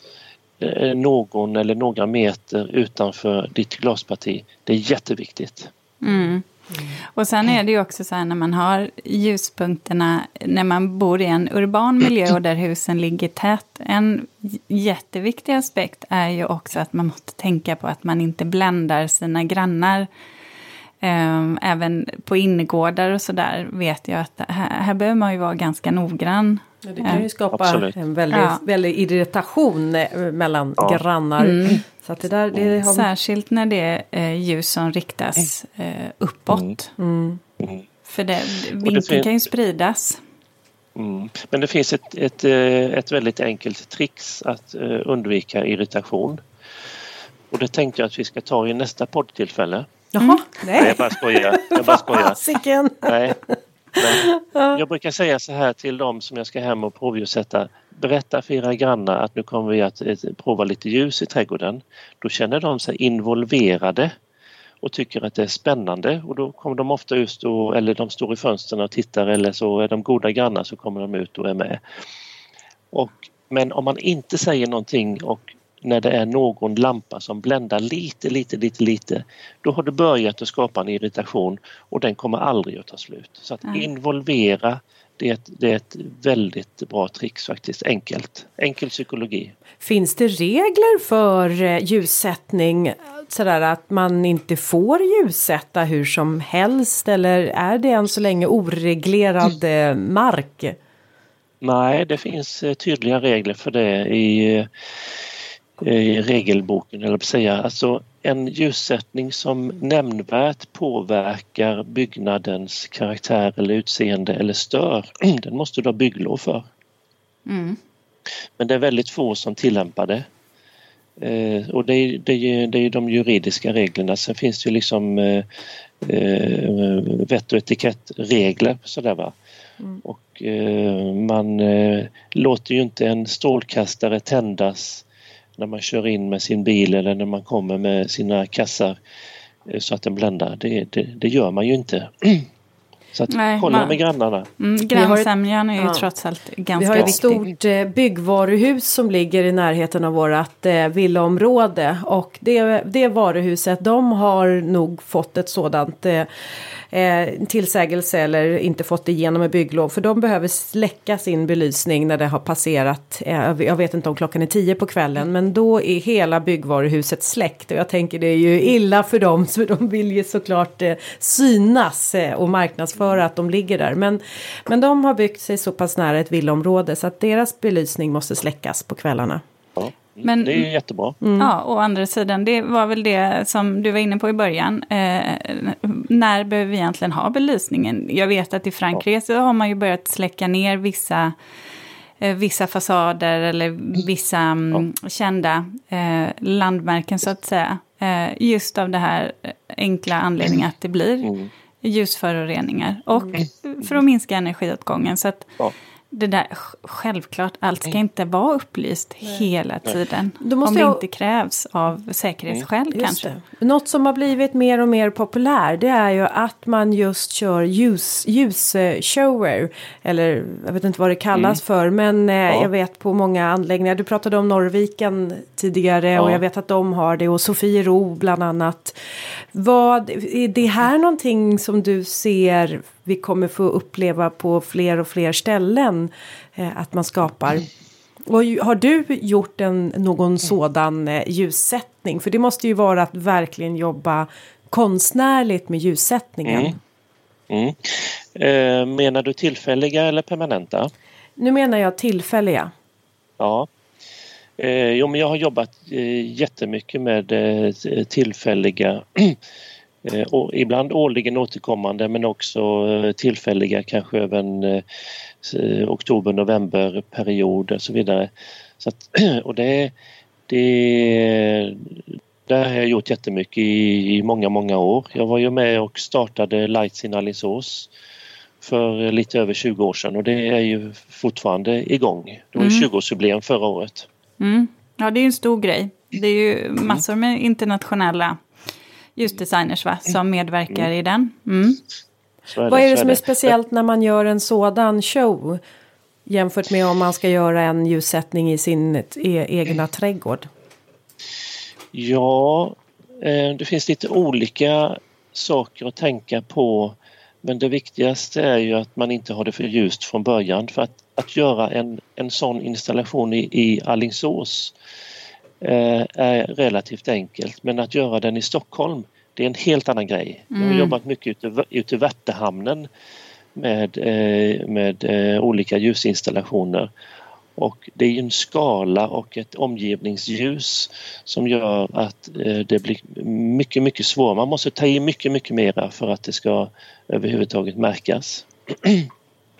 eh, någon eller några meter utanför ditt glasparti, det är jätteviktigt. Mm. Mm. Och sen är det ju också så här när man har ljuspunkterna, när man bor i en urban miljö och där husen ligger tätt. En jätteviktig aspekt är ju också att man måste tänka på att man inte bländar sina grannar. Ehm, även på innergårdar och sådär vet jag att här, här behöver man ju vara ganska noggrann. Ja, det kan ju skapa Absolut. en väldig, ja. väldig irritation eh, mellan ja. grannar. Mm. Så att det där, det har... Särskilt när det är eh, ljus som riktas eh, uppåt. Mm. Mm. För det, vinkeln kan ju spridas. Mm. Men det finns ett, ett, eh, ett väldigt enkelt trix att undvika irritation. Och det tänkte jag att vi ska ta i nästa poddtillfälle. Jaha, mm. nej. nej. Jag bara skojar. Jag bara skojar. nej. Men jag brukar säga så här till dem som jag ska hem och provljussätta berätta för era grannar att nu kommer vi att prova lite ljus i trädgården. Då känner de sig involverade och tycker att det är spännande och då kommer de ofta ut och, eller de står i fönstren och tittar eller så är de goda grannar så kommer de ut och är med. Och, men om man inte säger någonting och när det är någon lampa som bländar lite, lite, lite, lite, då har det börjat att skapa en irritation och den kommer aldrig att ta slut. Så att involvera det är, ett, det är ett väldigt bra trix faktiskt, enkelt. Enkel psykologi. Finns det regler för eh, ljussättning? Sådär att man inte får ljussätta hur som helst eller är det än så länge oreglerad mm. mark? Nej, det finns eh, tydliga regler för det i, i regelboken, eller säga. Alltså, en ljussättning som nämnvärt påverkar byggnadens karaktär eller utseende eller stör, den måste du ha bygglov för. Mm. Men det är väldigt få som tillämpar det. Eh, och det är, det, är, det är de juridiska reglerna. Sen finns det ju liksom eh, eh, vett och etikettregler sådär va. Mm. Och eh, man eh, låter ju inte en strålkastare tändas när man kör in med sin bil eller när man kommer med sina kassar eh, så att den bländar. Det, det, det gör man ju inte. Så att Nej, kolla man, med grannarna. Mm, grannsämjan är ju ja. trots allt ganska viktig. Vi har ett stort eh, byggvaruhus som ligger i närheten av vårt eh, villaområde. Och det, det varuhuset de har nog fått ett sådant eh, eh, tillsägelse eller inte fått igenom med bygglov. För de behöver släcka sin belysning när det har passerat, eh, jag vet inte om klockan är tio på kvällen, men då är hela byggvaruhuset släckt. Och jag tänker det är ju illa för dem, så de vill ju såklart eh, synas eh, och marknadsföra att de ligger där. Men, men de har byggt sig så pass nära ett villaområde så att deras belysning måste släckas på kvällarna. Men, det är jättebra. Mm. Ja, å andra sidan, det var väl det som du var inne på i början. Eh, när behöver vi egentligen ha belysningen? Jag vet att i Frankrike så har man ju börjat släcka ner vissa eh, vissa fasader eller vissa mm, ja. kända eh, landmärken så att säga. Eh, just av det här enkla anledningen att det blir mm. ljusföroreningar och mm. för att minska energiåtgången. Så att, ja det där, självklart, allt ska inte vara upplyst Nej. hela tiden. om det jag... inte krävs av säkerhetsskäl mm. kanske. Det. Något som har blivit mer och mer populär det är ju att man just kör ljus, ljusshower. Eller jag vet inte vad det kallas mm. för men eh, ja. jag vet på många anläggningar. Du pratade om Norrviken tidigare ja. och jag vet att de har det och Sofiero bland annat. Vad, är det här någonting som du ser vi kommer få uppleva på fler och fler ställen eh, att man skapar. Och har du gjort en, någon sådan eh, ljussättning? För det måste ju vara att verkligen jobba konstnärligt med ljussättningen. Mm. Mm. Eh, menar du tillfälliga eller permanenta? Nu menar jag tillfälliga. Ja. Eh, jo, men jag har jobbat eh, jättemycket med eh, tillfälliga Eh, och ibland årligen återkommande men också eh, tillfälliga kanske över en eh, oktober-november period och så vidare. Så att, och det, det, där har jag gjort jättemycket i, i många, många år. Jag var ju med och startade Lights in Alingsås för lite över 20 år sedan och det är ju fortfarande igång. Det var mm. 20-årsjubileum förra året. Mm. Ja, det är ju en stor grej. Det är ju massor med internationella ljusdesigners va, som medverkar mm. i den. Mm. Är Vad är det som är speciellt när man gör en sådan show? Jämfört med om man ska göra en ljussättning i sin e egna trädgård? Ja, eh, det finns lite olika saker att tänka på. Men det viktigaste är ju att man inte har det för ljust från början. För att, att göra en, en sån installation i, i Allingsås är relativt enkelt men att göra den i Stockholm det är en helt annan grej. Mm. Jag har mm. jobbat mycket ute, ute i Värtahamnen med, eh, med eh, olika ljusinstallationer och det är en skala och ett omgivningsljus som gör att det blir mycket, mycket svårare. Man måste ta i mycket, mycket mera för att det ska överhuvudtaget märkas.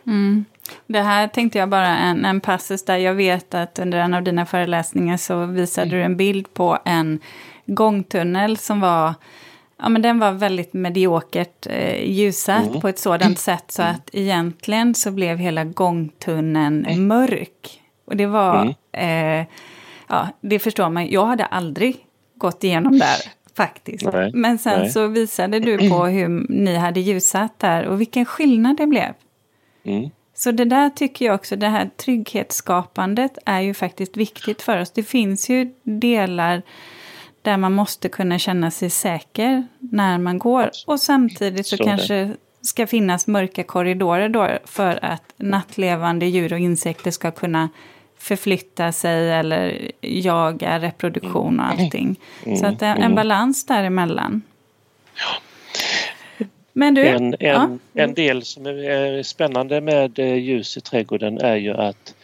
Mm. Det här tänkte jag bara en, en passus där jag vet att under en av dina föreläsningar så visade mm. du en bild på en gångtunnel som var Ja, men den var väldigt mediokert eh, ljussatt mm. på ett sådant sätt så mm. att egentligen så blev hela gångtunneln mm. mörk. Och det var, mm. eh, ja, det förstår man, jag hade aldrig gått igenom där faktiskt. Nej. Men sen Nej. så visade du på hur ni hade ljussatt där och vilken skillnad det blev. Mm. Så det där tycker jag också, det här trygghetsskapandet är ju faktiskt viktigt för oss. Det finns ju delar där man måste kunna känna sig säker när man går. Och samtidigt så, så kanske det ska finnas mörka korridorer då för att nattlevande djur och insekter ska kunna förflytta sig eller jaga reproduktion och allting. Mm. Så att är en balans däremellan. Ja. Men du, en, en, ja. en del som är spännande med eh, ljus i trädgården är ju att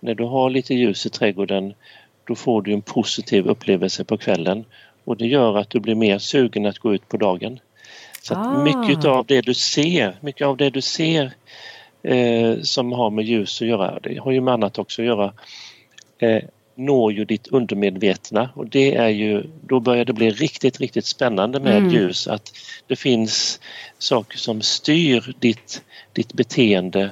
när du har lite ljus i trädgården då får du en positiv upplevelse på kvällen och det gör att du blir mer sugen att gå ut på dagen. Så ah. mycket av det du ser, mycket av det du ser eh, som har med ljus att göra, det har ju med annat också att göra, eh, når ju ditt undermedvetna och det är ju, då börjar det bli riktigt, riktigt spännande med mm. ljus att det finns saker som styr ditt, ditt beteende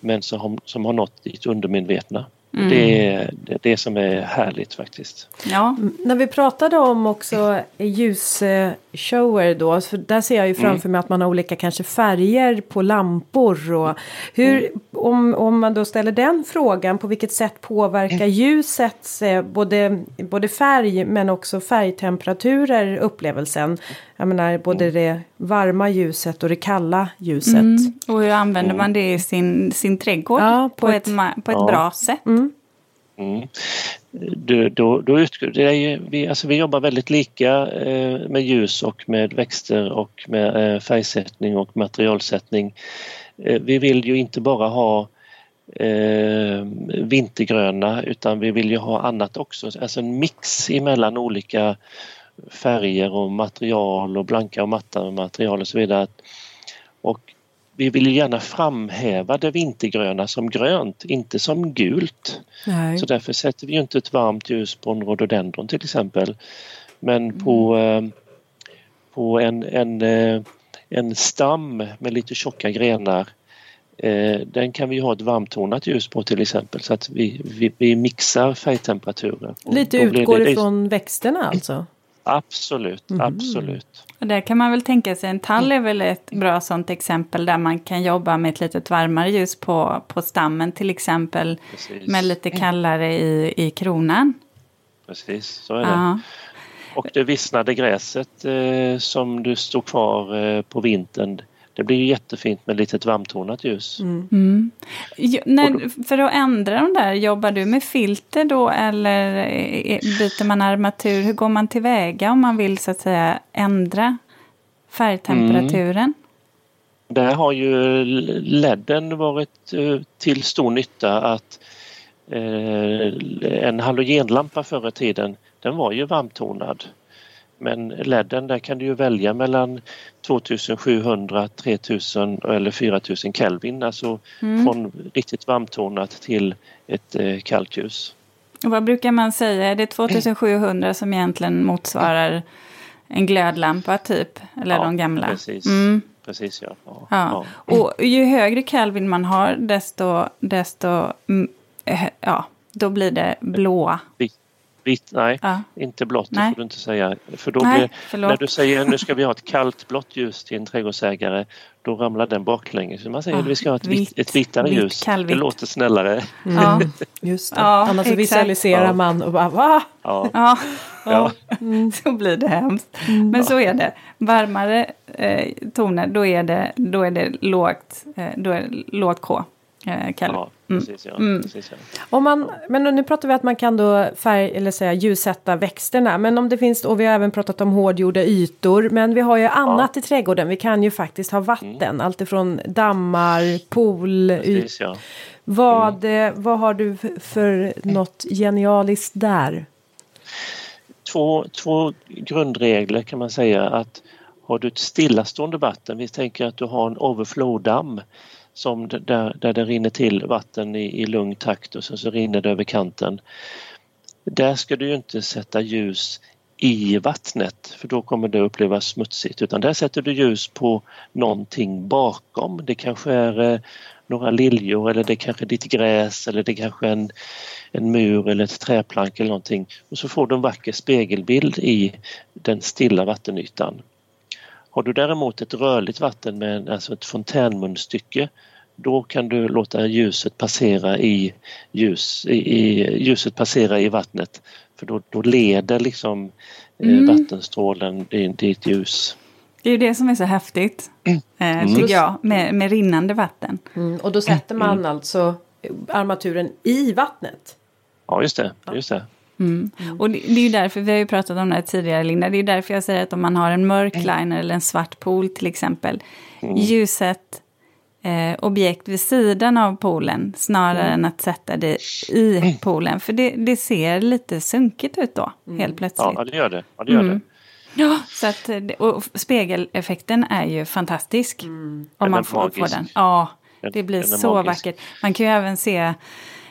men som som har nått ditt undermedvetna. Mm. Det är det, det som är härligt faktiskt. Ja. När vi pratade om också ljusshower då, så där ser jag ju framför mm. mig att man har olika kanske färger på lampor och hur, mm. om, om man då ställer den frågan, på vilket sätt påverkar mm. ljuset både, både färg men också färgtemperaturer upplevelsen? Jag menar både mm. det varma ljuset och det kalla ljuset. Mm. Och hur använder man det i sin, sin trädgård ja, på, på, ett, ett på ett ja. bra sätt? Mm. Mm. Du, då, då utgår, det är ju, vi, alltså vi jobbar väldigt lika eh, med ljus och med växter och med eh, färgsättning och materialsättning. Eh, vi vill ju inte bara ha eh, vintergröna utan vi vill ju ha annat också, alltså en mix emellan olika färger och material och blanka och matta material och så vidare. Och vi vill gärna framhäva det vintergröna som grönt, inte som gult. Nej. Så därför sätter vi inte ett varmt ljus på en rhododendron till exempel. Men mm. på, eh, på en, en, eh, en stam med lite tjocka grenar eh, den kan vi ha ett varmtonat ljus på till exempel så att vi, vi, vi mixar färgtemperaturer. Lite utgår det, ifrån växterna alltså? Absolut, mm. absolut. Och där kan man väl tänka sig, en tall är väl ett bra sånt exempel där man kan jobba med ett litet varmare ljus på, på stammen till exempel. Precis. Med lite kallare i, i kronan. Precis, så är det. Ja. Och det vissnade gräset eh, som du stod kvar eh, på vintern det blir ju jättefint med litet varmtonat ljus. Mm. Mm. när, för att ändra de där, jobbar du med filter då eller byter man armatur? Hur går man tillväga om man vill så att säga ändra färgtemperaturen? Mm. Där har ju ledden varit eh, till stor nytta att eh, en halogenlampa förr i tiden den var ju varmtonad. Men ledden där kan du ju välja mellan 2700, 3000 eller 4000 Kelvin, alltså mm. från riktigt varmtonat till ett eh, kallt ljus. Och vad brukar man säga, är det 2700 som egentligen motsvarar en glödlampa typ? Eller ja, de gamla? Precis. Mm. Precis ja. Ja. ja. Och ju högre Kelvin man har desto, desto mm, eh, ja, då blir det blåa. Vitt, nej, ja. inte blått, det får du inte säga. För då nej, blir, när du säger nu ska vi ha ett kallt blått ljus till en trädgårdsägare då ramlar den baklänges. Man säger ja, att vi ska ha ett, vitt, ett vittare vitt, ljus. Kallvitt. Det låter snällare. Mm. Ja, just det. Ja, Annars exakt. visualiserar man och bara va? Ja. ja. ja. Mm. Så blir det hemskt. Mm. Men så är det. Varmare eh, toner då är det, då är det lågt, eh, då är det lågt K. Eh, ja, mm. precis, ja. Mm. precis, ja. Om man, men nu pratar vi att man kan då färg, eller säga, ljussätta växterna. Men om det finns, och vi har även pratat om hårdgjorda ytor. Men vi har ju annat ja. i trädgården. Vi kan ju faktiskt ha vatten. Mm. Alltifrån dammar, pool. Precis, ja. vad, mm. Eh, vad har du för, för något genialiskt där? Två, två grundregler kan man säga. att Har du ett stillastående vatten, vi tänker att du har en overflow-damm som där, där det rinner till vatten i, i lugn takt och sen så rinner det över kanten. Där ska du inte sätta ljus i vattnet för då kommer det upplevas smutsigt utan där sätter du ljus på någonting bakom. Det kanske är eh, några liljor eller det kanske är ditt gräs eller det kanske är en, en mur eller ett träplank eller någonting och så får du en vacker spegelbild i den stilla vattenytan. Har du däremot ett rörligt vatten med alltså ett fontänmunstycke då kan du låta ljuset passera i, ljus, i, i ljuset passera i vattnet för då, då leder liksom eh, mm. vattenstrålen ditt ljus. Det är ju det som är så häftigt, mm. eh, tycker jag, med, med rinnande vatten. Mm. Och då sätter man mm. alltså armaturen i vattnet? Ja, just det. Just det. Mm. Mm. Och det, det, är ju därför, vi har ju pratat om det här tidigare Linda, det är därför jag säger att om man har en mörk mm. liner eller en svart pool till exempel, mm. ljuset eh, objekt vid sidan av poolen snarare mm. än att sätta det i mm. poolen. För det, det ser lite sunkigt ut då, helt plötsligt. Ja, det gör det. Ja, det, gör det. Ja, så att, och spegeleffekten är ju fantastisk. Om man får, får den. Ja, det blir så magisk. vackert. Man kan ju även se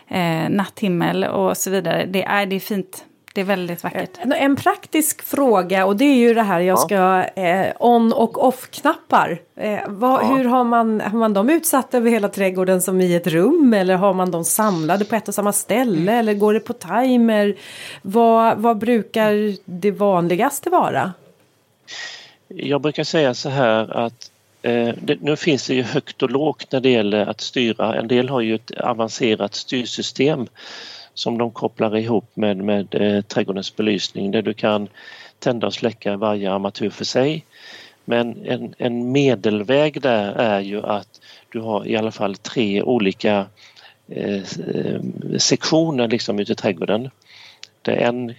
eh, natthimmel och så vidare. Det är, det är fint. Det är väldigt vackert. En, en praktisk fråga och det är ju det här jag ska eh, on och off-knappar. Eh, vad, ja. Hur har man, har man dem utsatta över hela trädgården som i ett rum eller har man dem samlade på ett och samma ställe mm. eller går det på timer? Vad, vad brukar det vanligaste vara? Jag brukar säga så här att Eh, Eh, det, nu finns det ju högt och lågt när det gäller att styra. En del har ju ett avancerat styrsystem som de kopplar ihop med, med eh, trädgårdens belysning där du kan tända och släcka varje armatur för sig. Men en, en medelväg där är ju att du har i alla fall tre olika eh, eh sektioner liksom ute i trädgården. Där en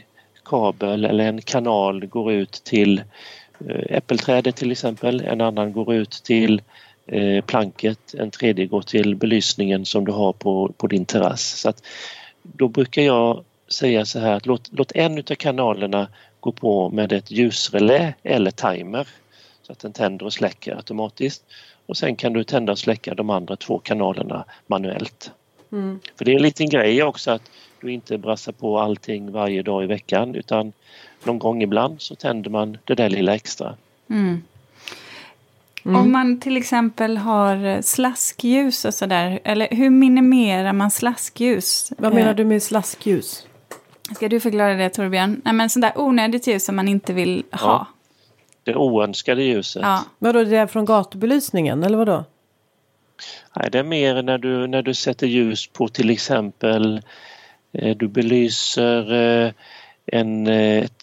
kabel eller en kanal går ut till Eh, äppelträdet till exempel, en annan går ut till eh, planket, en tredje går till belysningen som du har på, på din terrass. Så att då brukar jag säga så här att låt, låt en utav kanalerna gå på med ett ljusrelä eller timer så att den tänder och släcker automatiskt. Och sen kan du tända och släcka de andra två kanalerna manuellt. Mm. För det är en liten grej också att du inte brassar på allting varje dag i veckan utan någon gång ibland så tänder man det där lilla extra. Mm. Mm. Om man till exempel har slaskljus och sådär, eller hur minimerar man slaskljus? Vad menar du med slaskljus? Ska du förklara det Torbjörn? Nej men sånt där onödigt ljus som man inte vill ha. Ja. Det oönskade ljuset. Ja. Vadå, det är från gatubelysningen eller vadå? Nej, det är mer när du, när du sätter ljus på till exempel eh, du belyser eh, en, eh, ett,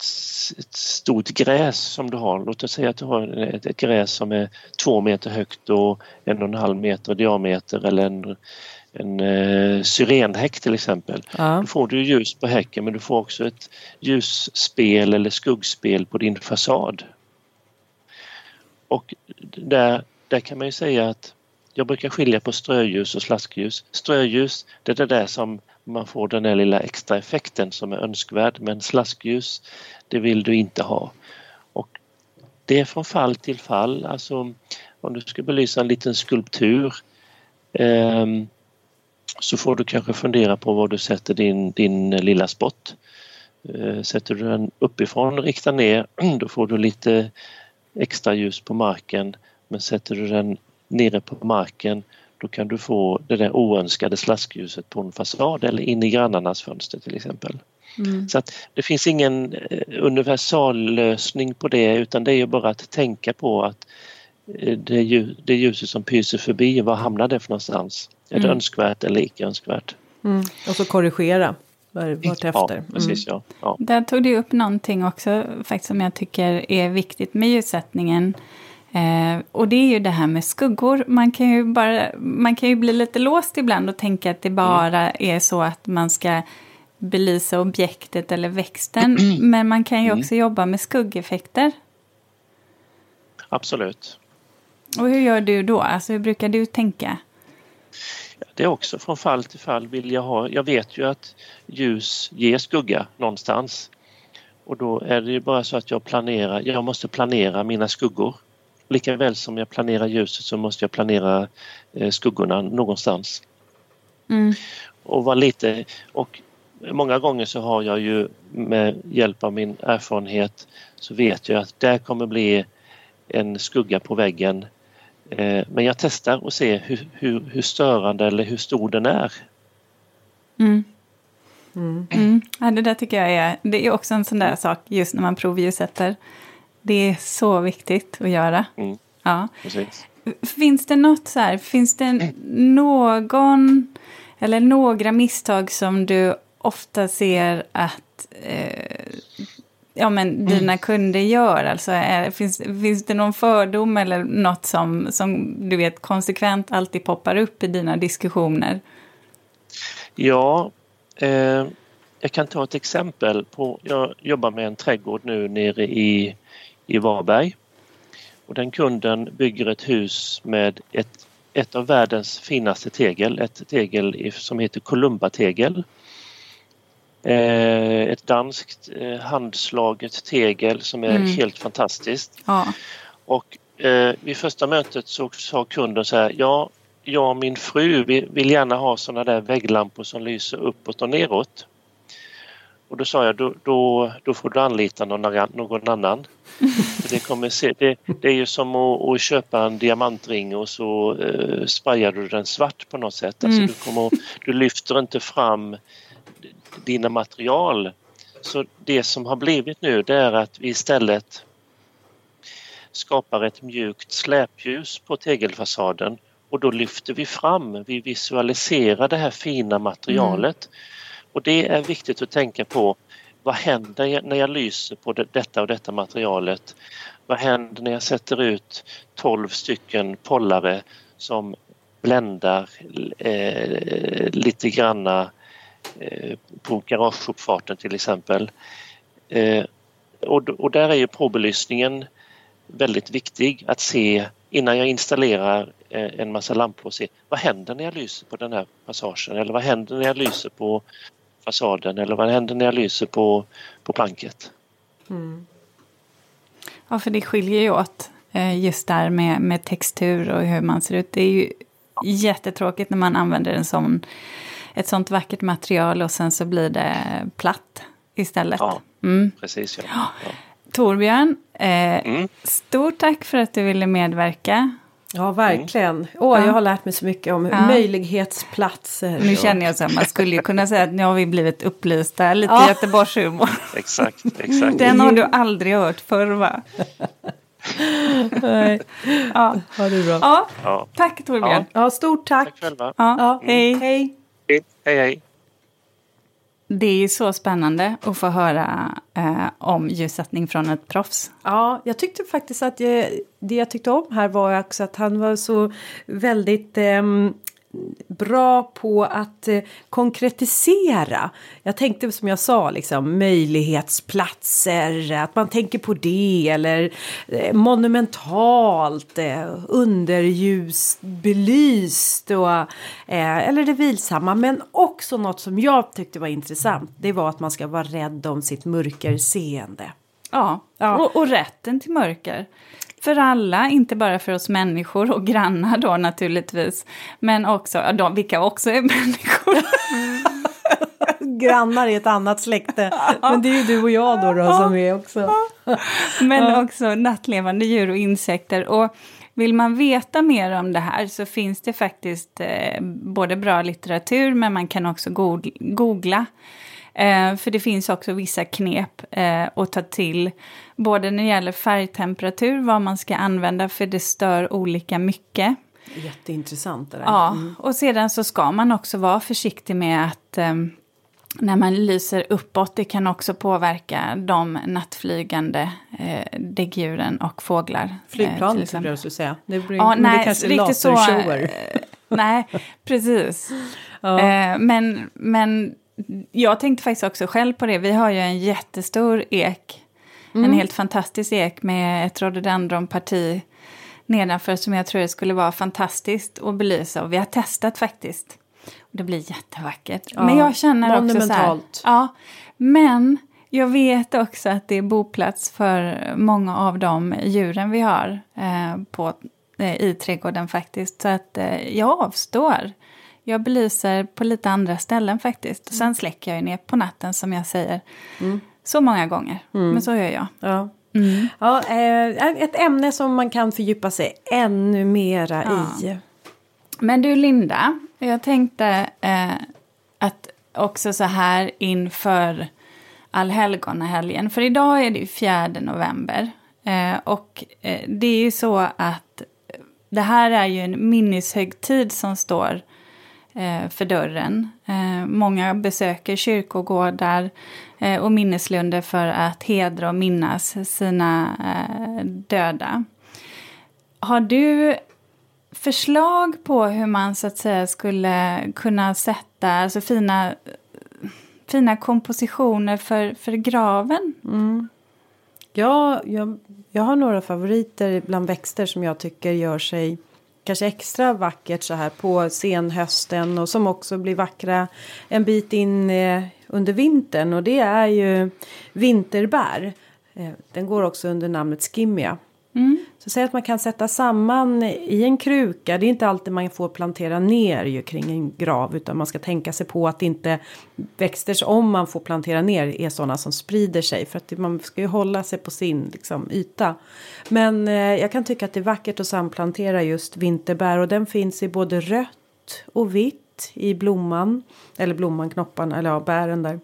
ett, stort gräs som du har. Låt oss säga att du har ett, ett, gräs som är två meter högt och en och en halv meter i diameter eller en, en eh, syrenhäck till exempel. Ja. Då får du ljus på häcken men du får också ett ljusspel eller skuggspel på din fasad. Och där, där kan man ju säga att jag brukar skilja på ströljus och slaskljus. Ströljus, det är det där som man får den där lilla extra effekten som är önskvärd men slaskljus, det vill du inte ha. Och det är från fall till fall, alltså om du ska belysa en liten skulptur eh, så får du kanske fundera på var du sätter din, din lilla spott. Eh, sätter du den uppifrån och riktar ner, då får du lite extra ljus på marken men sätter du den nere på marken då kan du få det där oönskade slaskljuset på en fasad eller in i grannarnas fönster till exempel. Mm. Så att det finns ingen eh, universallösning på det utan det är ju bara att tänka på att eh, det, ljus, det ljuset som pyser förbi, var hamnar det för någonstans? Är det mm. önskvärt eller icke önskvärt? Mm. Och så korrigera vartefter. Ja, mm. precis, ja. ja. Där tog du upp någonting också faktiskt som jag tycker är viktigt med ljussättningen. Eh, och det är ju det här med skuggor. Man kan, ju bara, man kan ju bli lite låst ibland och tänka att det mm. bara är så att man ska belysa objektet eller växten. Men man kan ju mm. också jobba med skuggeffekter. Absolut. Och hur gör du då? Alltså hur brukar du tänka? Det är också från fall till fall vill jag ha. Jag vet ju att ljus ger skugga någonstans. Och då är det ju bara så att jag planerar, jag måste planera mina skuggor. Lika väl som jag planerar ljuset så måste jag planera eh, skuggorna någonstans. Mm. Och vara lite och många gånger så har jag ju med hjälp av min erfarenhet så vet jag att där kommer bli en skugga på väggen. Eh, men jag testar och ser hur, hur, hur störande eller hur stor den är. Mm. Mm. Mm. Ja, det där tycker jag är, det är också en sån där sak just när man provljussätter. Det är så viktigt att göra. Mm. Ja. Precis. Finns det något så här, finns det någon eller några misstag som du ofta ser att eh, ja, men mm. dina kunder gör? Alltså, är, finns, finns det någon fördom eller något som, som du vet konsekvent alltid poppar upp i dina diskussioner? Ja, eh, jag kan ta ett exempel. på Jag jobbar med en trädgård nu nere i i Varberg. Och den kunden bygger ett hus med ett, ett av världens finaste tegel, ett tegel som heter Columba-tegel. Eh, ett danskt eh, handslaget tegel som är mm. helt fantastiskt. Ja. Och eh, vid första mötet så sa kunden så här, ja, jag och min fru vill gärna ha sådana där vägglampor som lyser uppåt och neråt. Och då sa jag, då, då, då får du anlita någon, någon annan. det, kommer se, det, det är ju som att, att, köpa en diamantring och så eh, sprayar du den svart på något sätt. Alltså mm. du, kommer, du lyfter inte fram dina material. Så det som har blivit nu det är att vi istället skapar ett mjukt släpljus på tegelfasaden och då lyfter vi fram, vi visualiserar det här fina materialet. Mm. Och det är viktigt att tänka på vad händer när jag lyser på detta och detta materialet? Vad händer när jag sätter ut 12 stycken pollare som bländar eh, lite granna eh, på garageuppfarten till exempel. Eh, och, och där är ju påbelysningen väldigt viktig att se innan jag installerar eh, en massa lampor och se vad händer när jag lyser på den här passagen eller vad händer när jag lyser på fasaden eller vad händer när jag lyser på, på planket. Mm. Ja, för det skiljer ju åt eh, just där med, med textur och hur man ser ut. Det är ju jättetråkigt när man använder en sån, ett sånt vackert material och sen så blir det platt istället. Ja, mm. precis. Ja. ja. Torbjörn, eh, mm. stort tack för att du ville medverka. Ja, verkligen. Mm. Åh, jag har lärt mig så mycket om ja. möjlighetsplatser. Nu känner jag så att man skulle ju kunna säga att nu har vi blivit upplysta, lite ja. Göteborgshumor. exakt, exakt. Den har du aldrig hört förr, va? Nej. Ja. ja, det bra. Ja. ja. Tack Torbjörn. Ja. stort tack. Tack själva. Ja. ja. Hej. Hej. Hej, hej. Det är ju så spännande att få höra eh, om ljussättning från ett proffs. Ja, jag tyckte faktiskt att jag, det jag tyckte om här var också att han var så väldigt eh, bra på att eh, konkretisera. Jag tänkte som jag sa, liksom möjlighetsplatser, att man tänker på det eller eh, monumentalt, eh, underljusbelyst och, eh, eller det vilsamma. Men också något som jag tyckte var intressant, det var att man ska vara rädd om sitt mörkerseende. Ja, ja. Och, och rätten till mörker för alla, inte bara för oss människor och grannar då naturligtvis. Men också, ja, de, vilka också är människor. grannar i ett annat släkte. Men det är ju du och jag då, då som är också. Men också nattlevande djur och insekter. Och vill man veta mer om det här så finns det faktiskt eh, både bra litteratur men man kan också googla. Eh, för det finns också vissa knep eh, att ta till. Både när det gäller färgtemperatur, vad man ska använda för det stör olika mycket. Jätteintressant det där. Ja, mm. och sedan så ska man också vara försiktig med att eh, när man lyser uppåt, det kan också påverka de nattflygande eh, däggdjuren och fåglar. Eh, Flygplan, eh, skulle jag skulle säga. Det blir, ja, nej, det kanske riktigt så. Eh, nej, precis. ja. eh, men, men jag tänkte faktiskt också själv på det. Vi har ju en jättestor ek. Mm. En helt fantastisk ek med ett rhododendronparti nedanför som jag tror det skulle vara fantastiskt att belysa. Och vi har testat faktiskt. Och det blir jättevackert. Ja, men jag känner också så här, ja, Men jag vet också att det är boplats för många av de djuren vi har eh, på, eh, i trädgården faktiskt. Så att eh, jag avstår. Jag belyser på lite andra ställen faktiskt. Sen mm. släcker jag ju ner på natten som jag säger. Mm. Så många gånger. Mm. Men så gör jag. Ja. Mm. Ja, eh, ett ämne som man kan fördjupa sig ännu mera ja. i. Men du Linda, jag tänkte eh, att också så här inför allhelgonahelgen. För idag är det ju 4 november. Eh, och eh, det är ju så att det här är ju en minneshögtid som står Eh, för dörren. Eh, många besöker kyrkogårdar eh, och minneslunder för att hedra och minnas sina eh, döda. Har du förslag på hur man så att säga skulle kunna sätta alltså fina, fina kompositioner för, för graven? Mm. Ja, jag, jag har några favoriter bland växter som jag tycker gör sig kanske extra vackert så här på senhösten och som också blir vackra en bit in eh, under vintern och det är ju vinterbär. Eh, den går också under namnet skimmia. Mm. Så säg att man kan sätta samman i en kruka. Det är inte alltid man får plantera ner ju kring en grav. Utan man ska tänka sig på att inte växter som man får plantera ner är sådana som sprider sig. För att man ska ju hålla sig på sin liksom, yta. Men eh, jag kan tycka att det är vackert att samplantera just vinterbär. Och den finns i både rött och vitt i blomman. Eller blomman, knopparna, eller ja, bären där.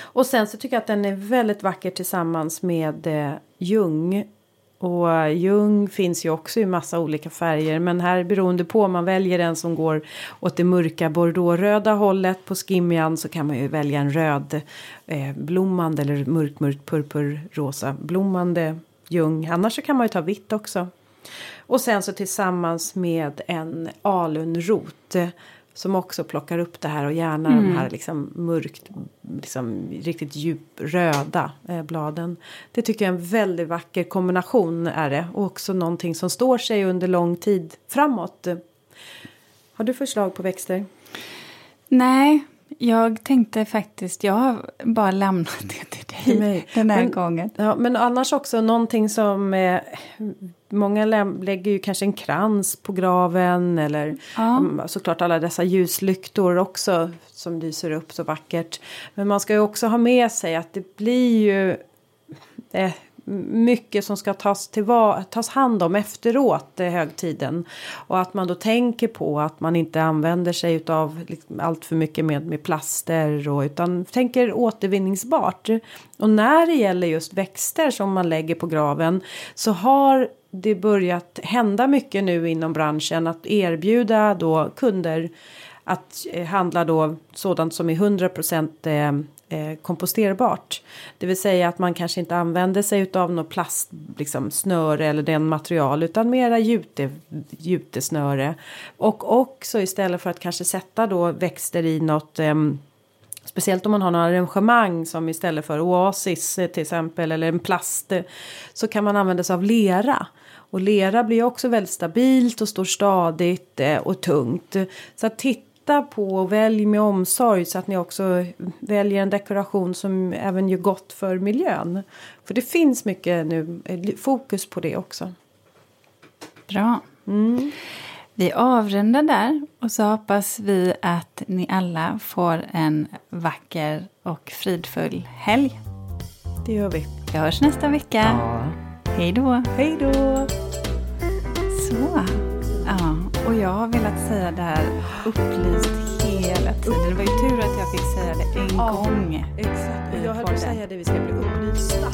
Och sen så tycker jag att den är väldigt vacker tillsammans med eh, ljung och eh, ljung finns ju också i massa olika färger. Men här beroende på om man väljer en som går åt det mörka bordeauxröda hållet på skimjan så kan man ju välja en röd eh, blommande eller mörk mörk purpurrosa blommande ljung. Annars så kan man ju ta vitt också. Och sen så tillsammans med en alunrot som också plockar upp det här och gärna mm. de här liksom mörkt, liksom riktigt djupröda eh, bladen. Det tycker jag är en väldigt vacker kombination är det. Och också någonting som står sig under lång tid framåt. Har du förslag på växter? Nej, jag tänkte faktiskt, jag har bara lämnat det till till mig. den här men, gången. Ja, men annars också någonting som eh, många lägger ju kanske en krans på graven eller ja. Mm, såklart alla dessa ljuslyktor också som lyser upp så vackert. Men man ska ju också ha med sig att det blir ju eh, mycket som ska tas, tillva- tas hand om efteråt eh, högtiden. Och att man då tänker på att man inte använder sig av liksom allt för mycket med, med plaster och, utan tänker återvinningsbart. Och när det gäller just växter som man lägger på graven så har det börjat hända mycket nu inom branschen att erbjuda då kunder att eh, handla då sådant som är 100 % eh, eh, komposterbart. Det vill säga att man kanske inte använder sig av något plast, liksom snöre eller den material utan mera jute, jutesnöre. Och också istället för att kanske sätta då växter i något eh, Speciellt om man har några arrangemang som istället för oasis eh, till exempel eller en plast eh, så kan man använda sig av lera. Och lera blir också väldigt stabilt och står stadigt eh, och tungt. Så att titta titta på och välj med omsorg så att ni också väljer en dekoration som även gör gott för miljön. För det finns mycket nu eh, fokus på det också. Bra. Mm. Vi avrundar där och så hoppas vi att ni alla får en vacker och fridfull helg. Det gör vi. Vi hörs nästa vecka. Ja. Hej då. Hej då. Så. Jag har velat säga det här upplyst hela tiden. Det var ju tur att jag fick säga det en ja, gång. Exakt, jag höll på att säga det, vi ska bli upplysta.